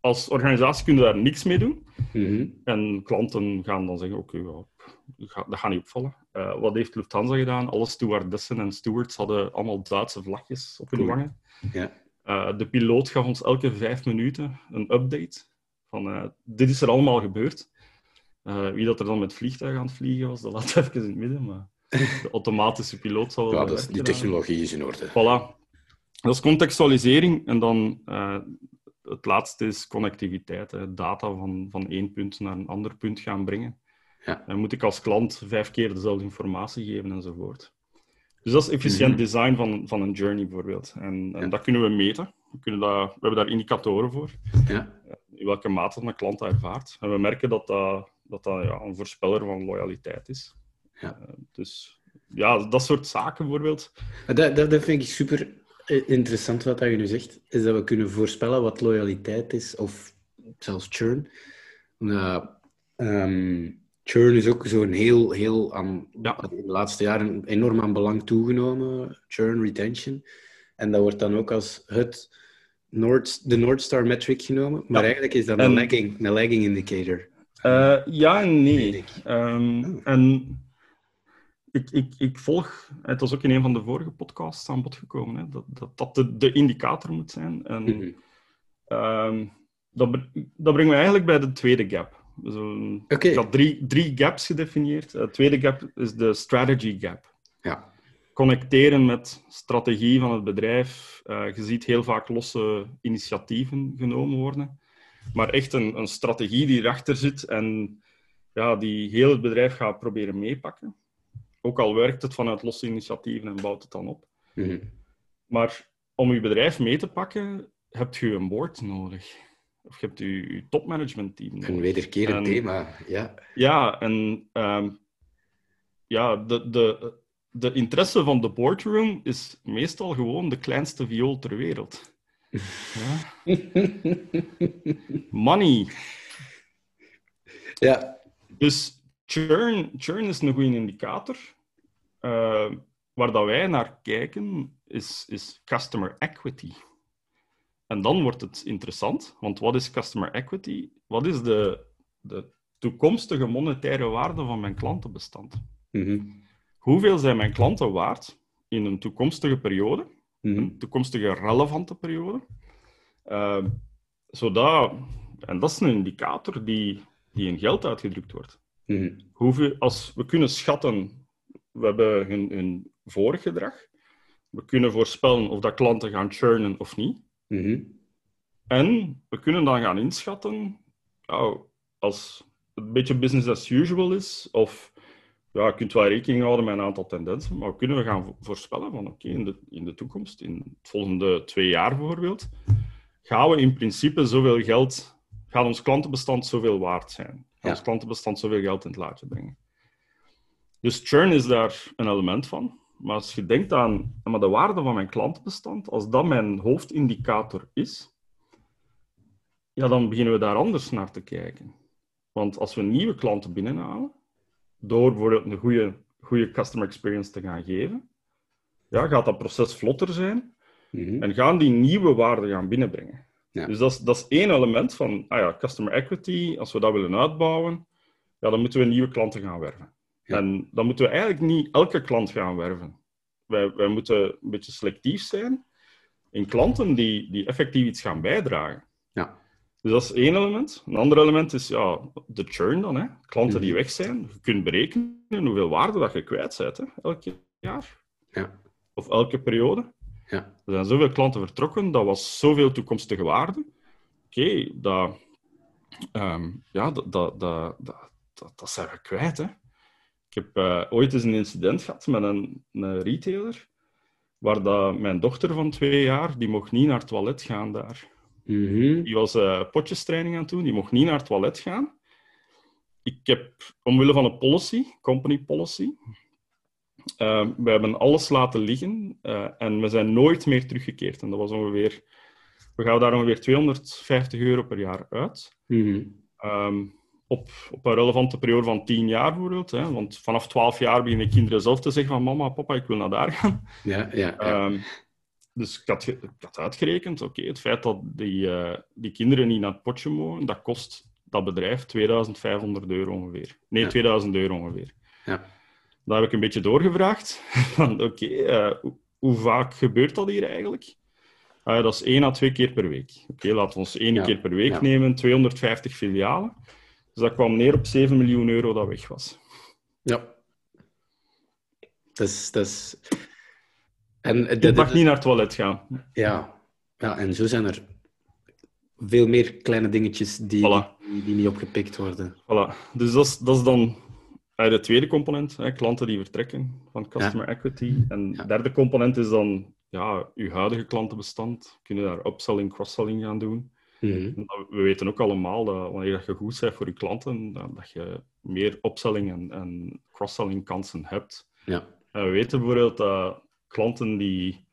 [SPEAKER 2] als organisatie kun je daar niks mee doen. Mhm. En klanten gaan dan zeggen, oké, okay, dat gaat niet opvallen. Uh, wat heeft Lufthansa gedaan? Alle stewardessen en stewards hadden allemaal Duitse vlagjes op hun wangen. Ja. Uh, de piloot gaf ons elke vijf minuten een update van uh, dit is er allemaal gebeurd. wie dat er dan met vliegtuig aan het vliegen was, dat laat even in het midden, maar de automatische piloot zal
[SPEAKER 1] wel... Ja, dat die technologie is in orde.
[SPEAKER 2] Voilà. Dat is contextualisering en dan het laatste is connectiviteit. Hè. Data van, van één punt naar een ander punt gaan brengen. Ja. Dan moet ik als klant vijf keer dezelfde informatie geven enzovoort. Dus dat is efficiënt mhm. design van, van een journey bijvoorbeeld. En, en dat kunnen we meten. We, kunnen dat, we hebben daar indicatoren voor. Ja. In welke mate een klant dat ervaart. En we merken dat dat, dat, dat ja, een voorspeller van loyaliteit is. Ja. Uh, dus ja, dat soort zaken bijvoorbeeld.
[SPEAKER 1] Dat, dat, dat vind ik super interessant wat je nu zegt, is dat we kunnen voorspellen wat loyaliteit is, of zelfs churn. um, churn is ook zo'n heel, heel aan, ja. de laatste jaren enorm aan belang toegenomen, churn, retention. En dat wordt dan ook als het North, de North Star metric genomen, maar eigenlijk is dat een, lagging, een lagging indicator.
[SPEAKER 2] Uh, ja en nee. Um, en ik, ik, ik volg, het was ook in een van de vorige podcasts aan bod gekomen, hè, dat, dat dat de, de indicator moet zijn. En mm -hmm. dat, dat brengt me eigenlijk bij de tweede gap. Dus, Ik had drie, drie gaps gedefinieerd. De tweede gap is de strategy gap. Ja. Connecteren met strategie van het bedrijf. Uh, je ziet heel vaak losse initiatieven genomen worden. Maar echt een, een strategie die erachter zit en ja, die heel het bedrijf gaat proberen meepakken. Ook al werkt het vanuit losse initiatieven en bouwt het dan op. Mhm. Maar om je bedrijf mee te pakken, heb je een board nodig. Of je hebt je, je topmanagement team nodig.
[SPEAKER 1] Een wederkerend thema, ja.
[SPEAKER 2] Ja, en um, ja, de, de, de interesse van de boardroom is meestal gewoon de kleinste viool ter wereld. Ja. Money.
[SPEAKER 1] Ja.
[SPEAKER 2] Dus churn, churn is een goede indicator. Uh, waar dat wij naar kijken is, is customer equity. En dan wordt het interessant, want wat is customer equity? Wat is de, de toekomstige monetaire waarde van mijn klantenbestand?
[SPEAKER 1] Mm
[SPEAKER 2] Hoeveel zijn mijn klanten waard in een toekomstige periode,
[SPEAKER 1] Mhm.
[SPEAKER 2] een toekomstige relevante periode? Uh, zodat, en dat is een indicator die, die in geld uitgedrukt wordt.
[SPEAKER 1] Mhm.
[SPEAKER 2] Hoeveel, als we kunnen schatten, we hebben hun, hun vorig gedrag, we kunnen voorspellen of dat klanten gaan churnen of niet.
[SPEAKER 1] Mhm.
[SPEAKER 2] En we kunnen dan gaan inschatten, nou, als het een beetje business as usual is, of ja, je kunt wel rekening houden met een aantal tendensen, maar kunnen we gaan vo- voorspellen van oké, in, de, in de toekomst, in het volgende twee jaar bijvoorbeeld, gaan we in principe zoveel geld, gaat ons klantenbestand zoveel waard zijn.
[SPEAKER 1] Ja.
[SPEAKER 2] ons klantenbestand zoveel geld in het laadje brengen. Dus churn is daar een element van. Maar als je denkt aan maar de waarde van mijn klantenbestand, als dat mijn hoofdindicator is, ja, dan beginnen we daar anders naar te kijken. Want als we nieuwe klanten binnenhalen, door bijvoorbeeld een goede, goede customer experience te gaan geven, ja, gaat dat proces vlotter zijn
[SPEAKER 1] Mhm.
[SPEAKER 2] en gaan die nieuwe waarden gaan binnenbrengen.
[SPEAKER 1] Ja.
[SPEAKER 2] Dus dat is, dat is één element van ah ja, customer equity. Als we dat willen uitbouwen, ja, dan moeten we nieuwe klanten gaan werven.
[SPEAKER 1] Ja.
[SPEAKER 2] En dan moeten we eigenlijk niet elke klant gaan werven. Wij, wij moeten een beetje selectief zijn in klanten die, die effectief iets gaan bijdragen.
[SPEAKER 1] Ja.
[SPEAKER 2] Dus dat is één element. Een ander element is ja, de churn dan. Hè. Klanten die
[SPEAKER 1] Mhm.
[SPEAKER 2] weg zijn. Je kunt berekenen hoeveel waarde dat je kwijt bent hè, elk jaar.
[SPEAKER 1] Ja.
[SPEAKER 2] Of elke periode.
[SPEAKER 1] Ja.
[SPEAKER 2] Er zijn zoveel klanten vertrokken, dat was zoveel toekomstige waarde. Oké, dat, ehm, ja, dat, dat, dat, dat, dat, zijn we kwijt. Hè. Ik heb eh, ooit eens een incident gehad met een, een retailer, waar dat mijn dochter van twee jaar, die mocht niet naar het toilet gaan daar.
[SPEAKER 1] Mhm.
[SPEAKER 2] Die was eh, potjestraining aan het doen, die mocht niet naar het toilet gaan. Ik heb, omwille van een policy, company policy, eh, we hebben alles laten liggen eh, en we zijn nooit meer teruggekeerd. En dat was ongeveer, we gaan daar ongeveer 250 euro per jaar uit.
[SPEAKER 1] Mhm.
[SPEAKER 2] Ehm, op, op een relevante periode van 10 jaar bijvoorbeeld. Hè, want vanaf 12 jaar beginnen kinderen zelf te zeggen van mama, papa, ik wil naar daar gaan.
[SPEAKER 1] Ja, ja, ja.
[SPEAKER 2] Ehm, dus ik had, ik had uitgerekend, oké, het feit dat die, eh, die kinderen niet naar het potje mogen, dat kost dat bedrijf 2500 euro ongeveer. Nee,
[SPEAKER 1] Ja.
[SPEAKER 2] 2000 euro ongeveer.
[SPEAKER 1] Ja.
[SPEAKER 2] Daar heb ik een beetje doorgevraagd. Van, oké, eh, hoe, hoe vaak gebeurt dat hier eigenlijk? Ah, dat is één à twee keer per week. Oké, laten we ons één
[SPEAKER 1] Ja.
[SPEAKER 2] keer per week
[SPEAKER 1] Ja.
[SPEAKER 2] nemen, 250 filialen. Dus dat kwam neer op 7 miljoen euro dat weg was.
[SPEAKER 1] ja. Dat is... Dat is... En
[SPEAKER 2] Je
[SPEAKER 1] dat,
[SPEAKER 2] mag niet naar het toilet gaan.
[SPEAKER 1] ja. ja, en zo zijn er veel meer kleine dingetjes die,
[SPEAKER 2] Voilà.
[SPEAKER 1] die, die niet opgepikt worden.
[SPEAKER 2] Voilà. Dus dat is, dat is dan de tweede component, hè, klanten die vertrekken van customer equity. En
[SPEAKER 1] Ja.
[SPEAKER 2] de derde component is dan ja, uw huidige klantenbestand. Kunnen daar upselling, cross-selling gaan doen.
[SPEAKER 1] Mhm.
[SPEAKER 2] En dat- We weten ook allemaal dat wanneer je goed bent voor je klanten, dat je meer upselling en, en cross-selling kansen hebt.
[SPEAKER 1] Ja.
[SPEAKER 2] En we weten bijvoorbeeld dat klanten die,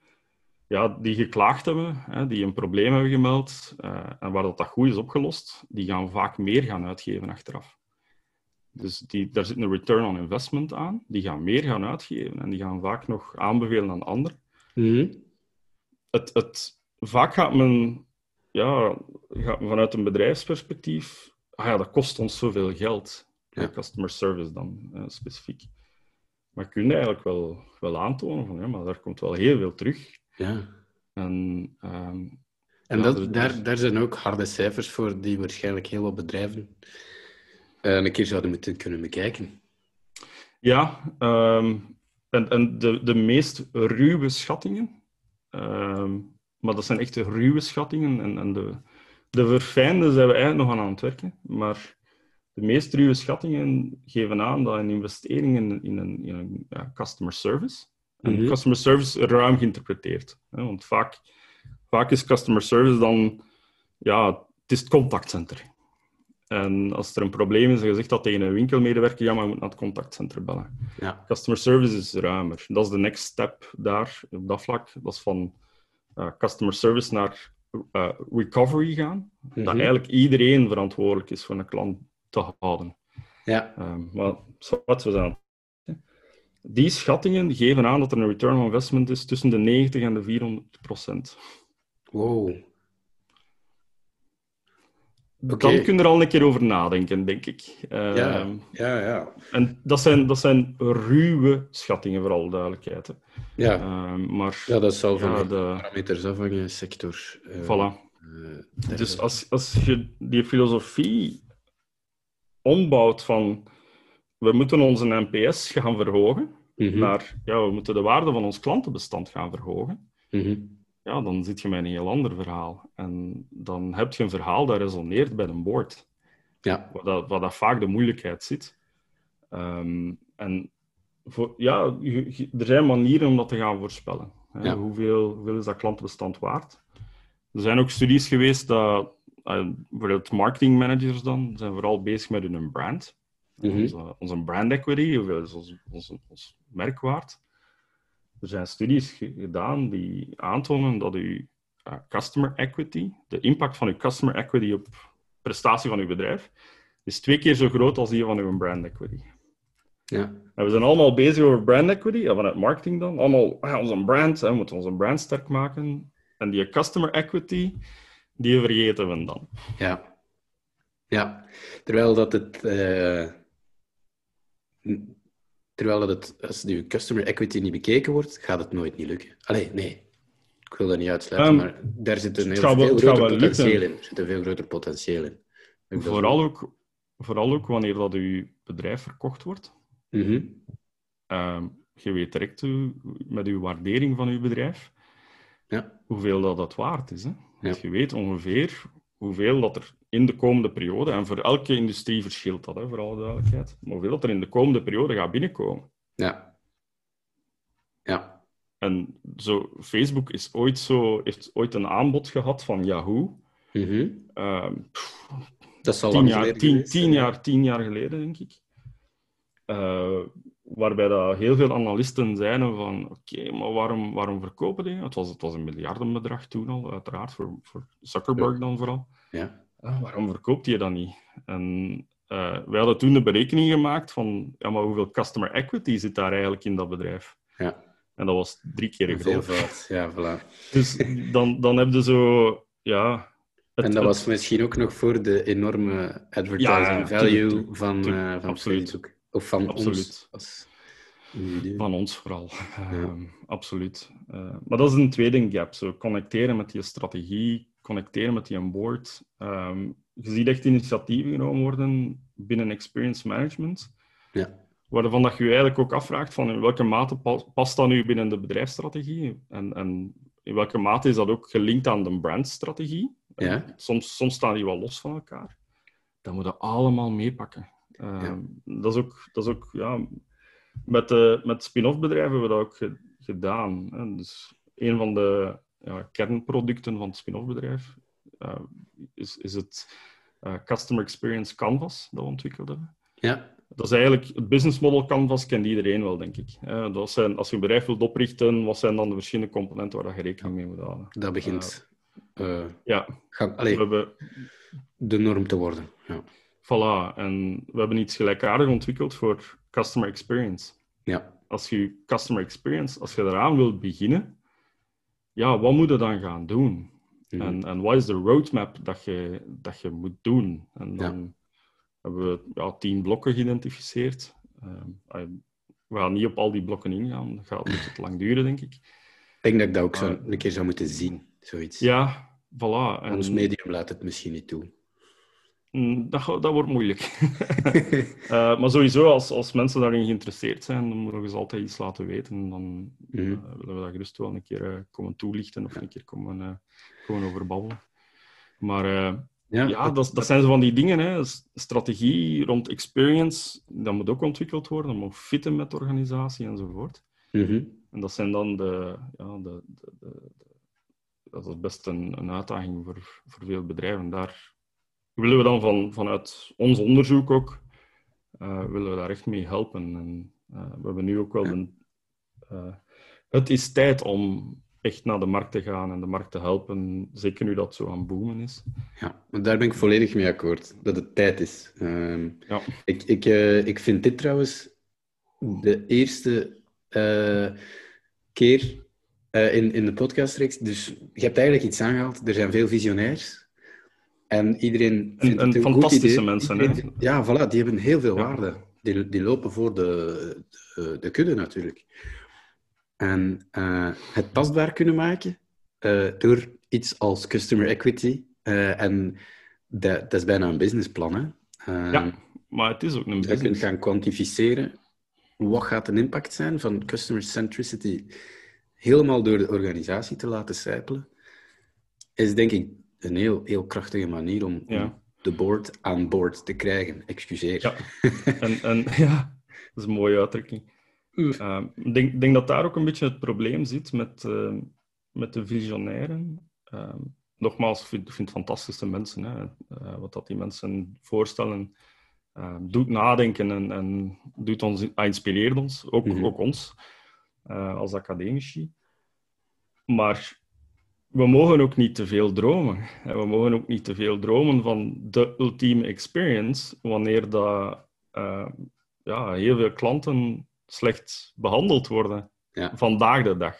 [SPEAKER 2] ja, die geklaagd hebben, hè, die een probleem hebben gemeld, eh, en waar dat, dat goed is opgelost, die gaan vaak meer gaan uitgeven achteraf. Dus die, daar zit een return on investment aan. Die gaan meer gaan uitgeven en die gaan vaak nog aanbevelen aan anderen.
[SPEAKER 1] Mhm.
[SPEAKER 2] Het, het, vaak gaat men, ja, gaat men vanuit een bedrijfsperspectief, ah ja, dat kost ons zoveel geld.
[SPEAKER 1] Ja.
[SPEAKER 2] Customer service dan, eh, specifiek. Maar kun je eigenlijk wel, wel aantonen van, ja, maar daar komt wel heel veel terug.
[SPEAKER 1] Ja.
[SPEAKER 2] En, ehm,
[SPEAKER 1] En
[SPEAKER 2] Ja,
[SPEAKER 1] dat,
[SPEAKER 2] dus-
[SPEAKER 1] daar, daar zijn ook harde cijfers voor die waarschijnlijk heel wat bedrijven eh, een keer zouden moeten kunnen bekijken.
[SPEAKER 2] ja, ehm, en, en de, de meest ruwe schattingen, ehm, maar dat zijn echt de ruwe schattingen, en, en de, de verfijnde zijn we eigenlijk nog aan aan het werken, maar de meest ruwe schattingen geven aan dat een investering in, in een, in een ja, customer service, En
[SPEAKER 1] Mhm.
[SPEAKER 2] customer service ruim geïnterpreteerd. Hè? Want vaak, vaak is customer service dan, ja, het is het contactcenter. En als er een probleem is en je zegt dat tegen een winkelmedewerker, ja, maar je moet naar het contactcenter bellen.
[SPEAKER 1] Ja.
[SPEAKER 2] Customer service is ruimer. Dat is de next step daar, op dat vlak. Dat is van eh, customer service naar eh, recovery gaan. Dat
[SPEAKER 1] Mhm.
[SPEAKER 2] eigenlijk iedereen verantwoordelijk is voor een klant te houden.
[SPEAKER 1] Ja.
[SPEAKER 2] Ehm, maar wat we zijn. Die schattingen geven aan dat er een return on investment is tussen de 90 en de 400 procent.
[SPEAKER 1] Wow. Oké.
[SPEAKER 2] Dan kun je er al een keer over nadenken, denk ik.
[SPEAKER 1] Ja.
[SPEAKER 2] Ehm,
[SPEAKER 1] Ja, ja.
[SPEAKER 2] En dat zijn, dat zijn ruwe schattingen, voor alle duidelijkheid. Hè.
[SPEAKER 1] Ja,
[SPEAKER 2] Ehm, maar
[SPEAKER 1] ja dat zal van
[SPEAKER 2] ja,
[SPEAKER 1] de parameters afhangen, sector. eh,
[SPEAKER 2] voilà.
[SPEAKER 1] eh,
[SPEAKER 2] Dus als, als je die filosofie ombouwt van we moeten onze NPS gaan verhogen
[SPEAKER 1] mhm,
[SPEAKER 2] naar ja, we moeten de waarde van ons klantenbestand gaan verhogen,
[SPEAKER 1] mhm.
[SPEAKER 2] Ja, dan zit je met een heel ander verhaal. En dan heb je een verhaal dat resoneert bij een board,
[SPEAKER 1] Ja,
[SPEAKER 2] waar dat, waar dat vaak de moeilijkheid zit. Ehm, en voor, ja, er zijn manieren om dat te gaan voorspellen. Hè.
[SPEAKER 1] Ja.
[SPEAKER 2] Hoeveel, hoeveel is dat klantenbestand waard? Er zijn ook studies geweest dat eh, bijvoorbeeld marketingmanagers dan zijn vooral bezig met hun brand.
[SPEAKER 1] Mhm.
[SPEAKER 2] Onze, onze brand equity, hoeveel is ons, ons, ons merk waard? Er zijn studies ge- gedaan die aantonen dat uw eh, customer equity, de impact van uw customer equity op prestatie van uw bedrijf, is twee keer zo groot als die van uw brand equity.
[SPEAKER 1] ja.
[SPEAKER 2] En we zijn allemaal bezig over brand equity, en vanuit marketing dan. Allemaal, ah, onze brand, hè, we moeten onze brand sterk maken. En die customer equity, die vergeten we dan.
[SPEAKER 1] Ja. Ja. Terwijl dat het... eh, terwijl dat het... Als je customer equity niet bekeken wordt, gaat het nooit niet lukken. Allee, nee. Ik wil dat niet uitsluiten,
[SPEAKER 2] Ehm,
[SPEAKER 1] maar daar zit een heel
[SPEAKER 2] wel-
[SPEAKER 1] veel
[SPEAKER 2] gaat
[SPEAKER 1] groter potentieel in. Er zit een veel groter potentieel in. Ik
[SPEAKER 2] Vooral ook, vooral ook wanneer dat uw bedrijf verkocht wordt.
[SPEAKER 1] Mhm.
[SPEAKER 2] Ehm, je weet direct hoe- met uw waardering van uw bedrijf
[SPEAKER 1] Ja.
[SPEAKER 2] hoeveel dat, dat waard is. Hè? Je weet ongeveer hoeveel dat er in de komende periode, en voor elke industrie verschilt dat, hè, voor alle duidelijkheid, maar hoeveel dat er in de komende periode gaat binnenkomen.
[SPEAKER 1] Ja. Ja.
[SPEAKER 2] En zo, Facebook is ooit zo, heeft ooit een aanbod gehad van Yahoo.
[SPEAKER 1] Mhm.
[SPEAKER 2] Ehm, pff,
[SPEAKER 1] Dat zal
[SPEAKER 2] tien,
[SPEAKER 1] lang
[SPEAKER 2] jaar,
[SPEAKER 1] geleden
[SPEAKER 2] tien,
[SPEAKER 1] geweest
[SPEAKER 2] tien, jaar, tien jaar geleden, denk ik. Eh, waarbij dat heel veel analisten zeiden van oké, maar waarom, waarom verkopen die? Het was, het was een miljardenbedrag toen al, uiteraard, voor, voor Zuckerberg dan vooral.
[SPEAKER 1] Ja.
[SPEAKER 2] Ah, waarom verkoopt je dat niet? En eh, wij hadden toen de berekening gemaakt van ja, maar hoeveel customer equity zit daar eigenlijk in dat bedrijf?
[SPEAKER 1] Ja.
[SPEAKER 2] En dat was drie keer groot.
[SPEAKER 1] Ja, voilà.
[SPEAKER 2] Dus dan, dan heb je zo... Ja, het-
[SPEAKER 1] En dat
[SPEAKER 2] het-
[SPEAKER 1] was misschien ook nog voor de enorme advertising
[SPEAKER 2] Ja,
[SPEAKER 1] value van, eh, van
[SPEAKER 2] Absoluut.
[SPEAKER 1] Facebook. Of van ons
[SPEAKER 2] Absoluut.
[SPEAKER 1] als individu.
[SPEAKER 2] Van ons vooral. Ehm, absoluut. Eh, maar dat is een tweede gap. Zo connecteren met die strategie, connecteren met die board. Ehm, je ziet echt initiatieven genomen worden binnen experience management,
[SPEAKER 1] Ja.
[SPEAKER 2] waarvan dat je je eigenlijk ook afvraagt van in welke mate pa- past dat nu binnen de bedrijfsstrategie en, en in welke mate is dat ook gelinkt aan de brandstrategie.
[SPEAKER 1] Ja.
[SPEAKER 2] Soms, soms staan die wel los van elkaar. Dat moeten we allemaal meepakken. Ehm, Dat is ook, dat is ook ja, met, de, met spin-off bedrijven hebben we dat ook ge- gedaan. Hè. Dus een van de ja, kernproducten van het spin-off bedrijf eh, is, is het eh, Customer Experience Canvas dat we ontwikkeld hebben.
[SPEAKER 1] Ja.
[SPEAKER 2] Dat is eigenlijk het business model canvas kent iedereen wel, denk ik. Eh, Dat zijn, als je een bedrijf wilt oprichten, wat zijn dan de verschillende componenten waar dat je rekening mee moet houden?
[SPEAKER 1] Dat begint
[SPEAKER 2] Ja, we hebben,
[SPEAKER 1] de norm te worden. Ja.
[SPEAKER 2] Voilà, en we hebben iets gelijkaardigs ontwikkeld voor customer experience.
[SPEAKER 1] Ja.
[SPEAKER 2] Als je customer experience, als je eraan wilt beginnen, ja, wat moet je dan gaan doen?
[SPEAKER 1] Mhm.
[SPEAKER 2] En, en wat is de roadmap dat je, dat je moet doen? En dan hebben we ja, tien blokken geïdentificeerd. Ehm, we gaan niet op al die blokken ingaan, dat gaat het lang duren, denk ik.
[SPEAKER 1] Ik denk dat ik dat ook zo, een keer zou moeten zien, zoiets.
[SPEAKER 2] Ja, voilà. En,
[SPEAKER 1] Ons medium laat het misschien niet toe.
[SPEAKER 2] Mm, dat, dat wordt moeilijk. Eh, maar sowieso, als, als mensen daarin geïnteresseerd zijn, dan moeten we ze altijd iets laten weten. En dan
[SPEAKER 1] Mhm.
[SPEAKER 2] eh, willen we dat gerust wel een keer eh, komen toelichten of een keer komen, komen over babbelen. Maar eh, ja, dat, dat zijn zo van die dingen. Hè. Strategie rond experience, dat moet ook ontwikkeld worden. Dat moet fitten met de organisatie enzovoort.
[SPEAKER 1] Mhm.
[SPEAKER 2] En dat zijn dan de, ja, de, de, de, dat is best een, een uitdaging voor, voor veel bedrijven. Daar willen we dan van, vanuit ons onderzoek ook, uh, willen we daar echt mee helpen. En, uh, we hebben nu ook wel een... Uh, het is tijd om echt naar de markt te gaan en de markt te helpen, zeker nu dat zo aan boomen is.
[SPEAKER 1] Ja, daar ben ik volledig mee akkoord, dat het tijd is. Uh,
[SPEAKER 2] ja.
[SPEAKER 1] ik, ik, ik vind dit trouwens de eerste keer in, in de podcastreeks. Dus je hebt eigenlijk iets aangehaald. Er zijn veel visionairs. En iedereen vindt
[SPEAKER 2] en, fantastische mensen.
[SPEAKER 1] Iedereen,
[SPEAKER 2] hè?
[SPEAKER 1] Ja, voilà, die hebben heel veel waarde. Die, die lopen voor de, de, de, kudde natuurlijk. En uh, het tastbaar kunnen maken uh, door iets als customer equity. Uh, en dat, dat, is bijna een businessplan. Hè?
[SPEAKER 2] ja, maar het is ook een business.
[SPEAKER 1] Je kunt gaan kwantificeren. Wat gaat de impact zijn van customer centricity helemaal door de organisatie te laten sijpelen? Is denk ik een heel, heel krachtige manier om,
[SPEAKER 2] ja.
[SPEAKER 1] om de board aan boord te krijgen. Excuseer.
[SPEAKER 2] Ja, en, en, ja dat is een mooie uitdrukking. Uh, ik denk, denk dat daar ook een beetje het probleem zit met, uh, met de visionairen. Uh, nogmaals, ik vind, vind fantastische mensen. Hè. wat dat die mensen voorstellen, doet nadenken en, en doet ons, inspireert ons, ook,
[SPEAKER 1] Mhm.
[SPEAKER 2] ook ons, als academici. Maar we mogen ook niet te veel dromen. En we mogen ook niet te veel dromen van de ultieme experience, wanneer dat, uh, ja, heel veel klanten slecht behandeld worden
[SPEAKER 1] Ja.
[SPEAKER 2] vandaag de dag.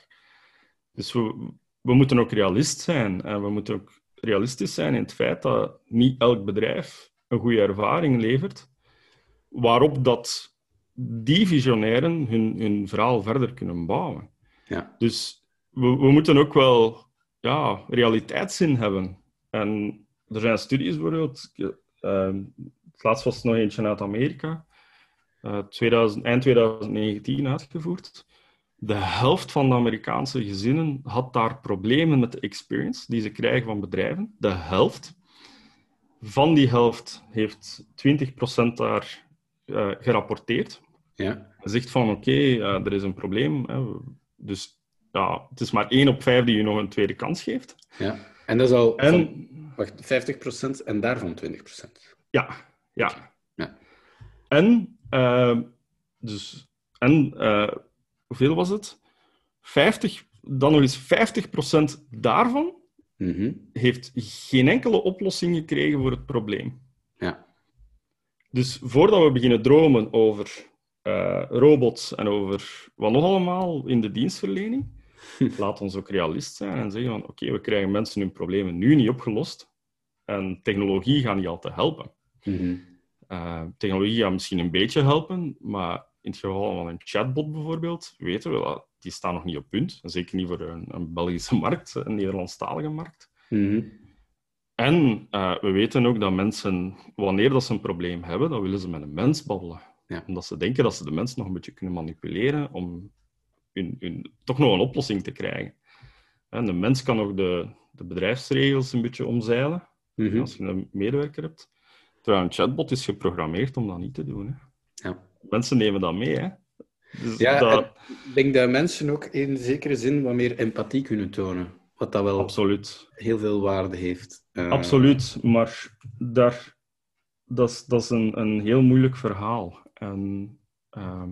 [SPEAKER 2] Dus we, we moeten ook realist zijn. En we moeten ook realistisch zijn in het feit dat niet elk bedrijf een goede ervaring levert, waarop dat die visionairen hun, hun verhaal verder kunnen bouwen.
[SPEAKER 1] Ja.
[SPEAKER 2] Dus we, we moeten ook wel ja, realiteitszin hebben. En er zijn studies bijvoorbeeld, uh, het laatst was nog eentje uit Amerika, uh, 2000, eind 2019 uitgevoerd. De helft van de Amerikaanse gezinnen had daar problemen met de experience die ze krijgen van bedrijven. De helft. Van die helft heeft 20% daar uh, gerapporteerd.
[SPEAKER 1] Ja.
[SPEAKER 2] Zegt van oké, okay, er is een probleem. Hè. Dus ja, het is maar één op vijf die je nog een tweede kans geeft.
[SPEAKER 1] Ja, en dat is al
[SPEAKER 2] En-
[SPEAKER 1] van, wacht, 50% en daarvan 20%.
[SPEAKER 2] Ja, ja.
[SPEAKER 1] Ja.
[SPEAKER 2] En, eh, dus, en eh, hoeveel was het? 50, dan nog eens 50% daarvan
[SPEAKER 1] Mhm.
[SPEAKER 2] heeft geen enkele oplossing gekregen voor het probleem.
[SPEAKER 1] Ja.
[SPEAKER 2] Dus voordat we beginnen dromen over eh, robots en over wat nog allemaal in de dienstverlening, laat ons ook realist zijn en zeggen van oké, we krijgen mensen hun problemen nu niet opgelost en technologie gaat niet altijd helpen.
[SPEAKER 1] Mhm.
[SPEAKER 2] Uh, technologie gaat misschien een beetje helpen, maar in het geval van een chatbot bijvoorbeeld, weten we dat die staan nog niet op punt. Zeker niet voor een, een Belgische markt, een Nederlandstalige markt.
[SPEAKER 1] Mhm.
[SPEAKER 2] En uh, we weten ook dat mensen, wanneer dat ze een probleem hebben, dan willen ze met een mens babbelen.
[SPEAKER 1] Ja.
[SPEAKER 2] Omdat ze denken dat ze de mens nog een beetje kunnen manipuleren om hun, hun, toch nog een oplossing te krijgen. En de mens kan ook de, de bedrijfsregels een beetje omzeilen,
[SPEAKER 1] Mhm.
[SPEAKER 2] als je een medewerker hebt. Terwijl een chatbot is geprogrammeerd om dat niet te doen. Hè.
[SPEAKER 1] Ja.
[SPEAKER 2] Mensen nemen dat mee. Hè. Dus
[SPEAKER 1] Ja,
[SPEAKER 2] dat,
[SPEAKER 1] Ik denk dat mensen ook in zekere zin wat meer empathie kunnen tonen. Wat dat wel
[SPEAKER 2] absoluut.
[SPEAKER 1] heel veel waarde heeft. Eh,
[SPEAKER 2] Absoluut, maar daar, dat is, dat is een, een heel moeilijk verhaal. En, ehm,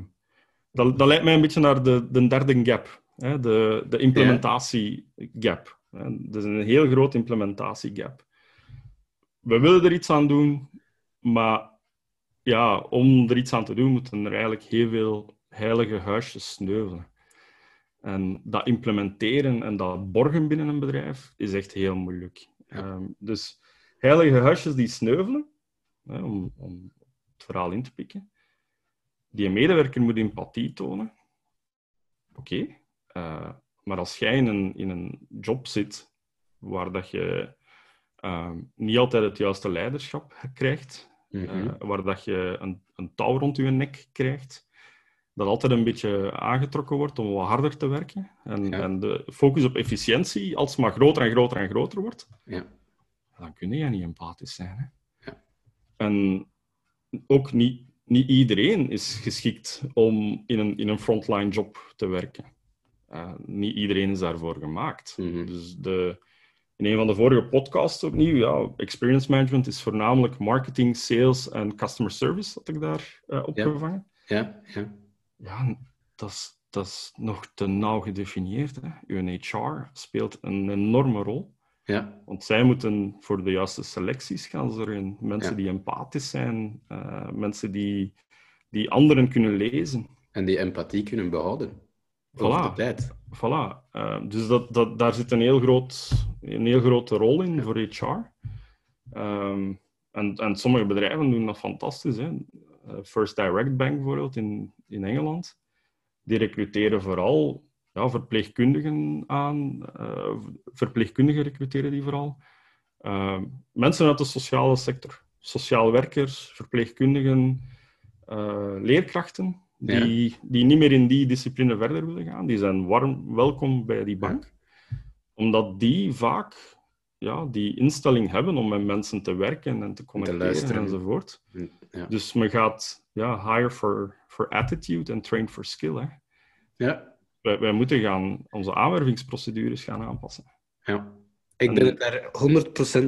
[SPEAKER 2] dat, dat leidt mij een beetje naar de, de derde gap, hè, de, de implementatiegap. Dat is een heel groot implementatiegap. We willen er iets aan doen, maar ja, om er iets aan te doen, moeten er eigenlijk heel veel heilige huisjes sneuvelen. En dat implementeren en dat borgen binnen een bedrijf is echt heel moeilijk.
[SPEAKER 1] Ja.
[SPEAKER 2] Um, dus heilige huisjes die sneuvelen, hè, om, om het verhaal in te pikken. Die medewerker moet empathie tonen. Oké, okay. uh, maar als jij in een, in een job zit waar dat je uh, niet altijd het juiste leiderschap krijgt,
[SPEAKER 1] mhm.
[SPEAKER 2] uh, waar dat je een, een touw rond je nek krijgt, dat altijd een beetje aangetrokken wordt om wat harder te werken. En,
[SPEAKER 1] Ja.
[SPEAKER 2] en de focus op efficiëntie alsmaar groter en groter en groter wordt,
[SPEAKER 1] Ja.
[SPEAKER 2] dan kun je niet empathisch zijn. Hè?
[SPEAKER 1] Ja.
[SPEAKER 2] En ook niet niet iedereen is geschikt om in een, in een frontline job te werken. Uh, niet iedereen is daarvoor gemaakt.
[SPEAKER 1] Mhm.
[SPEAKER 2] Dus de, in een van de vorige podcasts opnieuw, ja, experience management is voornamelijk marketing, sales en customer service, dat ik daar uh, opgevangen.
[SPEAKER 1] Ja, ja.
[SPEAKER 2] Ja, dat is, dat is nog te nauw gedefinieerd. Hè. Uw HR speelt een enorme rol.
[SPEAKER 1] Ja,
[SPEAKER 2] Want zij moeten voor de juiste selecties gaan zorgen. Mensen
[SPEAKER 1] Ja.
[SPEAKER 2] die empathisch zijn, eh, mensen die, die anderen kunnen lezen.
[SPEAKER 1] en die empathie kunnen behouden. Over de
[SPEAKER 2] Voilà.
[SPEAKER 1] tijd.
[SPEAKER 2] Voilà. Eh, dus dat, dat, daar zit een heel, groot, een heel grote rol in voor HR. Ehm, en, en sommige bedrijven doen dat fantastisch. Hè. Eh, First Direct Bank bijvoorbeeld in, in Engeland. Die recruteren vooral ja, verpleegkundigen aan. eh, verpleegkundigen recruteren die vooral. Ehm, mensen uit de sociale sector. Sociaal werkers, verpleegkundigen, eh, leerkrachten. Die, die niet meer in die discipline verder willen gaan. Die zijn warm welkom bij die bank. Omdat die vaak ja, die instelling hebben om met mensen te werken en te connecteren
[SPEAKER 1] luisteren.
[SPEAKER 2] enzovoort.
[SPEAKER 1] Ja.
[SPEAKER 2] Dus men gaat ja, hire for, for attitude en train for skill. Hè.
[SPEAKER 1] Ja,
[SPEAKER 2] Wij, wij moeten gaan onze aanwervingsprocedures gaan aanpassen.
[SPEAKER 1] ja. Ik ben het daar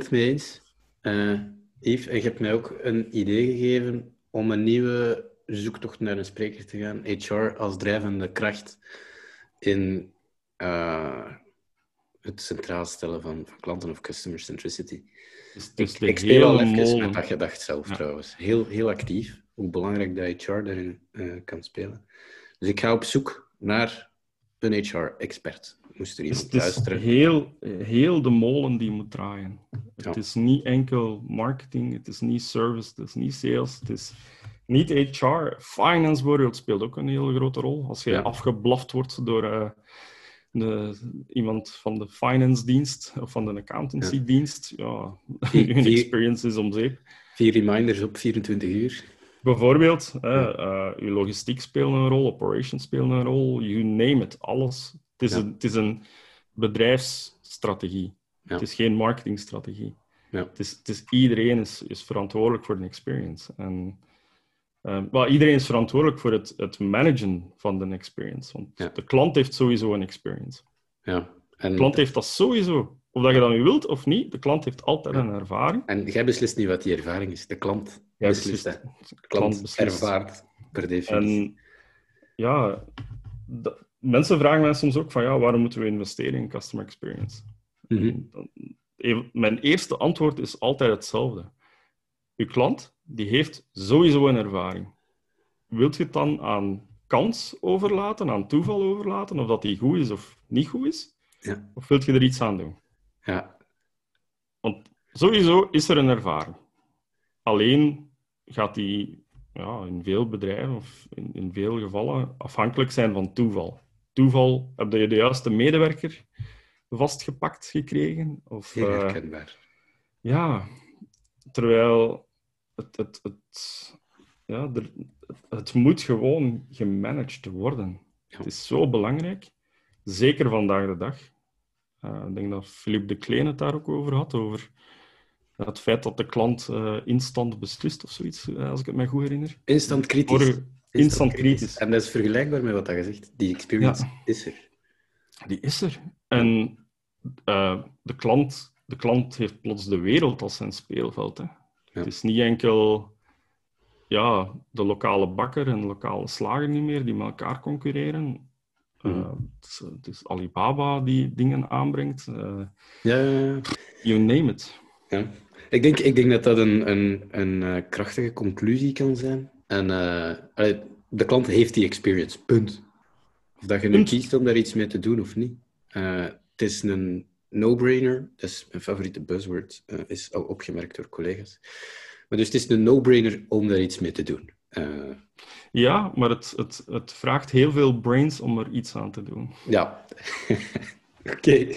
[SPEAKER 1] 100% mee eens. Eh Yves, en je hebt mij ook een idee gegeven om een nieuwe zoektocht naar een spreker te gaan. HR als drijvende kracht in eh, het centraal stellen van, van klanten of customer centricity.
[SPEAKER 2] Dus, dus
[SPEAKER 1] ik, speel al even
[SPEAKER 2] molen.
[SPEAKER 1] met dat gedacht zelf
[SPEAKER 2] Ja.
[SPEAKER 1] trouwens. Heel, heel actief. Hoe belangrijk dat HR daarin eh, kan spelen. Dus ik ga op zoek naar een HR-expert. Moest er
[SPEAKER 2] is,
[SPEAKER 1] iemand
[SPEAKER 2] het is
[SPEAKER 1] luisteren?
[SPEAKER 2] heel, heel de molen die moet draaien. Het
[SPEAKER 1] Ja.
[SPEAKER 2] is niet enkel marketing, het is niet service, het is niet sales, het is niet HR. Finance bijvoorbeeld speelt ook een hele grote rol. Als je
[SPEAKER 1] Ja.
[SPEAKER 2] afgeblaft wordt door eh, de, iemand van de finance dienst of van de accountancy dienst, ja,
[SPEAKER 1] Die- die-
[SPEAKER 2] experience is om zeep.
[SPEAKER 1] Vier reminders op 24 uur.
[SPEAKER 2] Bijvoorbeeld, hè, eh, logistiek speelt een rol, operations speelt een rol, you name it, alles. Het is,
[SPEAKER 1] Ja.
[SPEAKER 2] een, het is een bedrijfsstrategie.
[SPEAKER 1] Ja.
[SPEAKER 2] Het is geen marketingstrategie.
[SPEAKER 1] Ja.
[SPEAKER 2] Het is, het is, iedereen is, is verantwoordelijk voor de experience. En, eh, wel, iedereen is verantwoordelijk voor het, het managen van de experience. Want de klant heeft sowieso een experience.
[SPEAKER 1] Ja. En,
[SPEAKER 2] De klant heeft dat sowieso. Of dat je dat nu wilt of niet, de klant heeft altijd een ervaring.
[SPEAKER 1] en jij beslist niet wat die ervaring is. De klant
[SPEAKER 2] Jij
[SPEAKER 1] beslist. De
[SPEAKER 2] klant
[SPEAKER 1] klant
[SPEAKER 2] beslist.
[SPEAKER 1] ervaart per definitie.
[SPEAKER 2] En ja, dat- mensen vragen mij soms ook van ja, waarom moeten we investeren in customer experience?
[SPEAKER 1] Mhm.
[SPEAKER 2] Dan- even- Mijn eerste antwoord is altijd hetzelfde. Uw klant die heeft sowieso een ervaring. Wilt je het dan aan kans overlaten, aan toeval overlaten, of dat die goed is of niet goed is?
[SPEAKER 1] Ja.
[SPEAKER 2] Of wilt je er iets aan doen?
[SPEAKER 1] Ja.
[SPEAKER 2] Want sowieso is er een ervaring. Alleen gaat die ja, in veel bedrijven of in, in veel gevallen afhankelijk zijn van toeval. Toeval, heb je de juiste medewerker vastgepakt gekregen? Of,
[SPEAKER 1] Heel
[SPEAKER 2] eh,
[SPEAKER 1] herkenbaar.
[SPEAKER 2] ja, terwijl het, het, het, ja, er, het moet gewoon gemanaged worden.
[SPEAKER 1] Ja.
[SPEAKER 2] Het is zo belangrijk, zeker vandaag de dag. Eh, ik denk dat Philippe de Kleen het daar ook over had, over het feit dat de klant eh, instant beslist of zoiets, eh, als ik het mij goed herinner.
[SPEAKER 1] Instant kritisch.
[SPEAKER 2] Vorige- instant kritisch.
[SPEAKER 1] En dat is vergelijkbaar met wat je zegt. Die experience
[SPEAKER 2] Ja.
[SPEAKER 1] is er.
[SPEAKER 2] Die is er. En eh, de, klant, de klant heeft plots de wereld als zijn speelveld. Hè. Het is niet enkel ja, de lokale bakker en de lokale slager niet meer die met elkaar concurreren. Het is Alibaba die dingen aanbrengt. eh,
[SPEAKER 1] Ja, ja, ja.
[SPEAKER 2] you name it.
[SPEAKER 1] Ja. Ik, denk, ik denk dat dat een, een, een krachtige conclusie kan zijn. En de klant heeft die experience, punt. Of dat je nu kiest om daar iets mee te doen of niet. Het is een no-brainer. Dat is mijn favoriete buzzword. is al opgemerkt door collega's. Maar dus het is een no-brainer om daar iets mee te doen. Eh,
[SPEAKER 2] Ja, maar het, het, het vraagt heel veel brains om er iets aan te doen.
[SPEAKER 1] Ja, oké.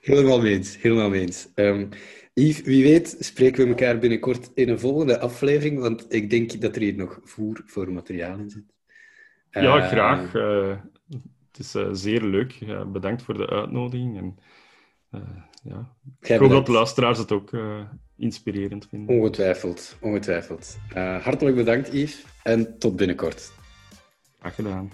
[SPEAKER 1] Helemaal mee eens. Helemaal mee eens. Ehm, Yves, wie weet spreken we elkaar binnenkort in een volgende aflevering, want ik denk dat er hier nog voer voor materiaal in zit.
[SPEAKER 2] Ja,
[SPEAKER 1] Eh,
[SPEAKER 2] graag. Eh, het is eh, zeer leuk. Bedankt voor de uitnodiging. En, ja. Ik hoop dat de luisteraars het ook inspirerend vinden.
[SPEAKER 1] Ongetwijfeld, ongetwijfeld. hartelijk bedankt Yves en tot binnenkort.
[SPEAKER 2] Graag gedaan.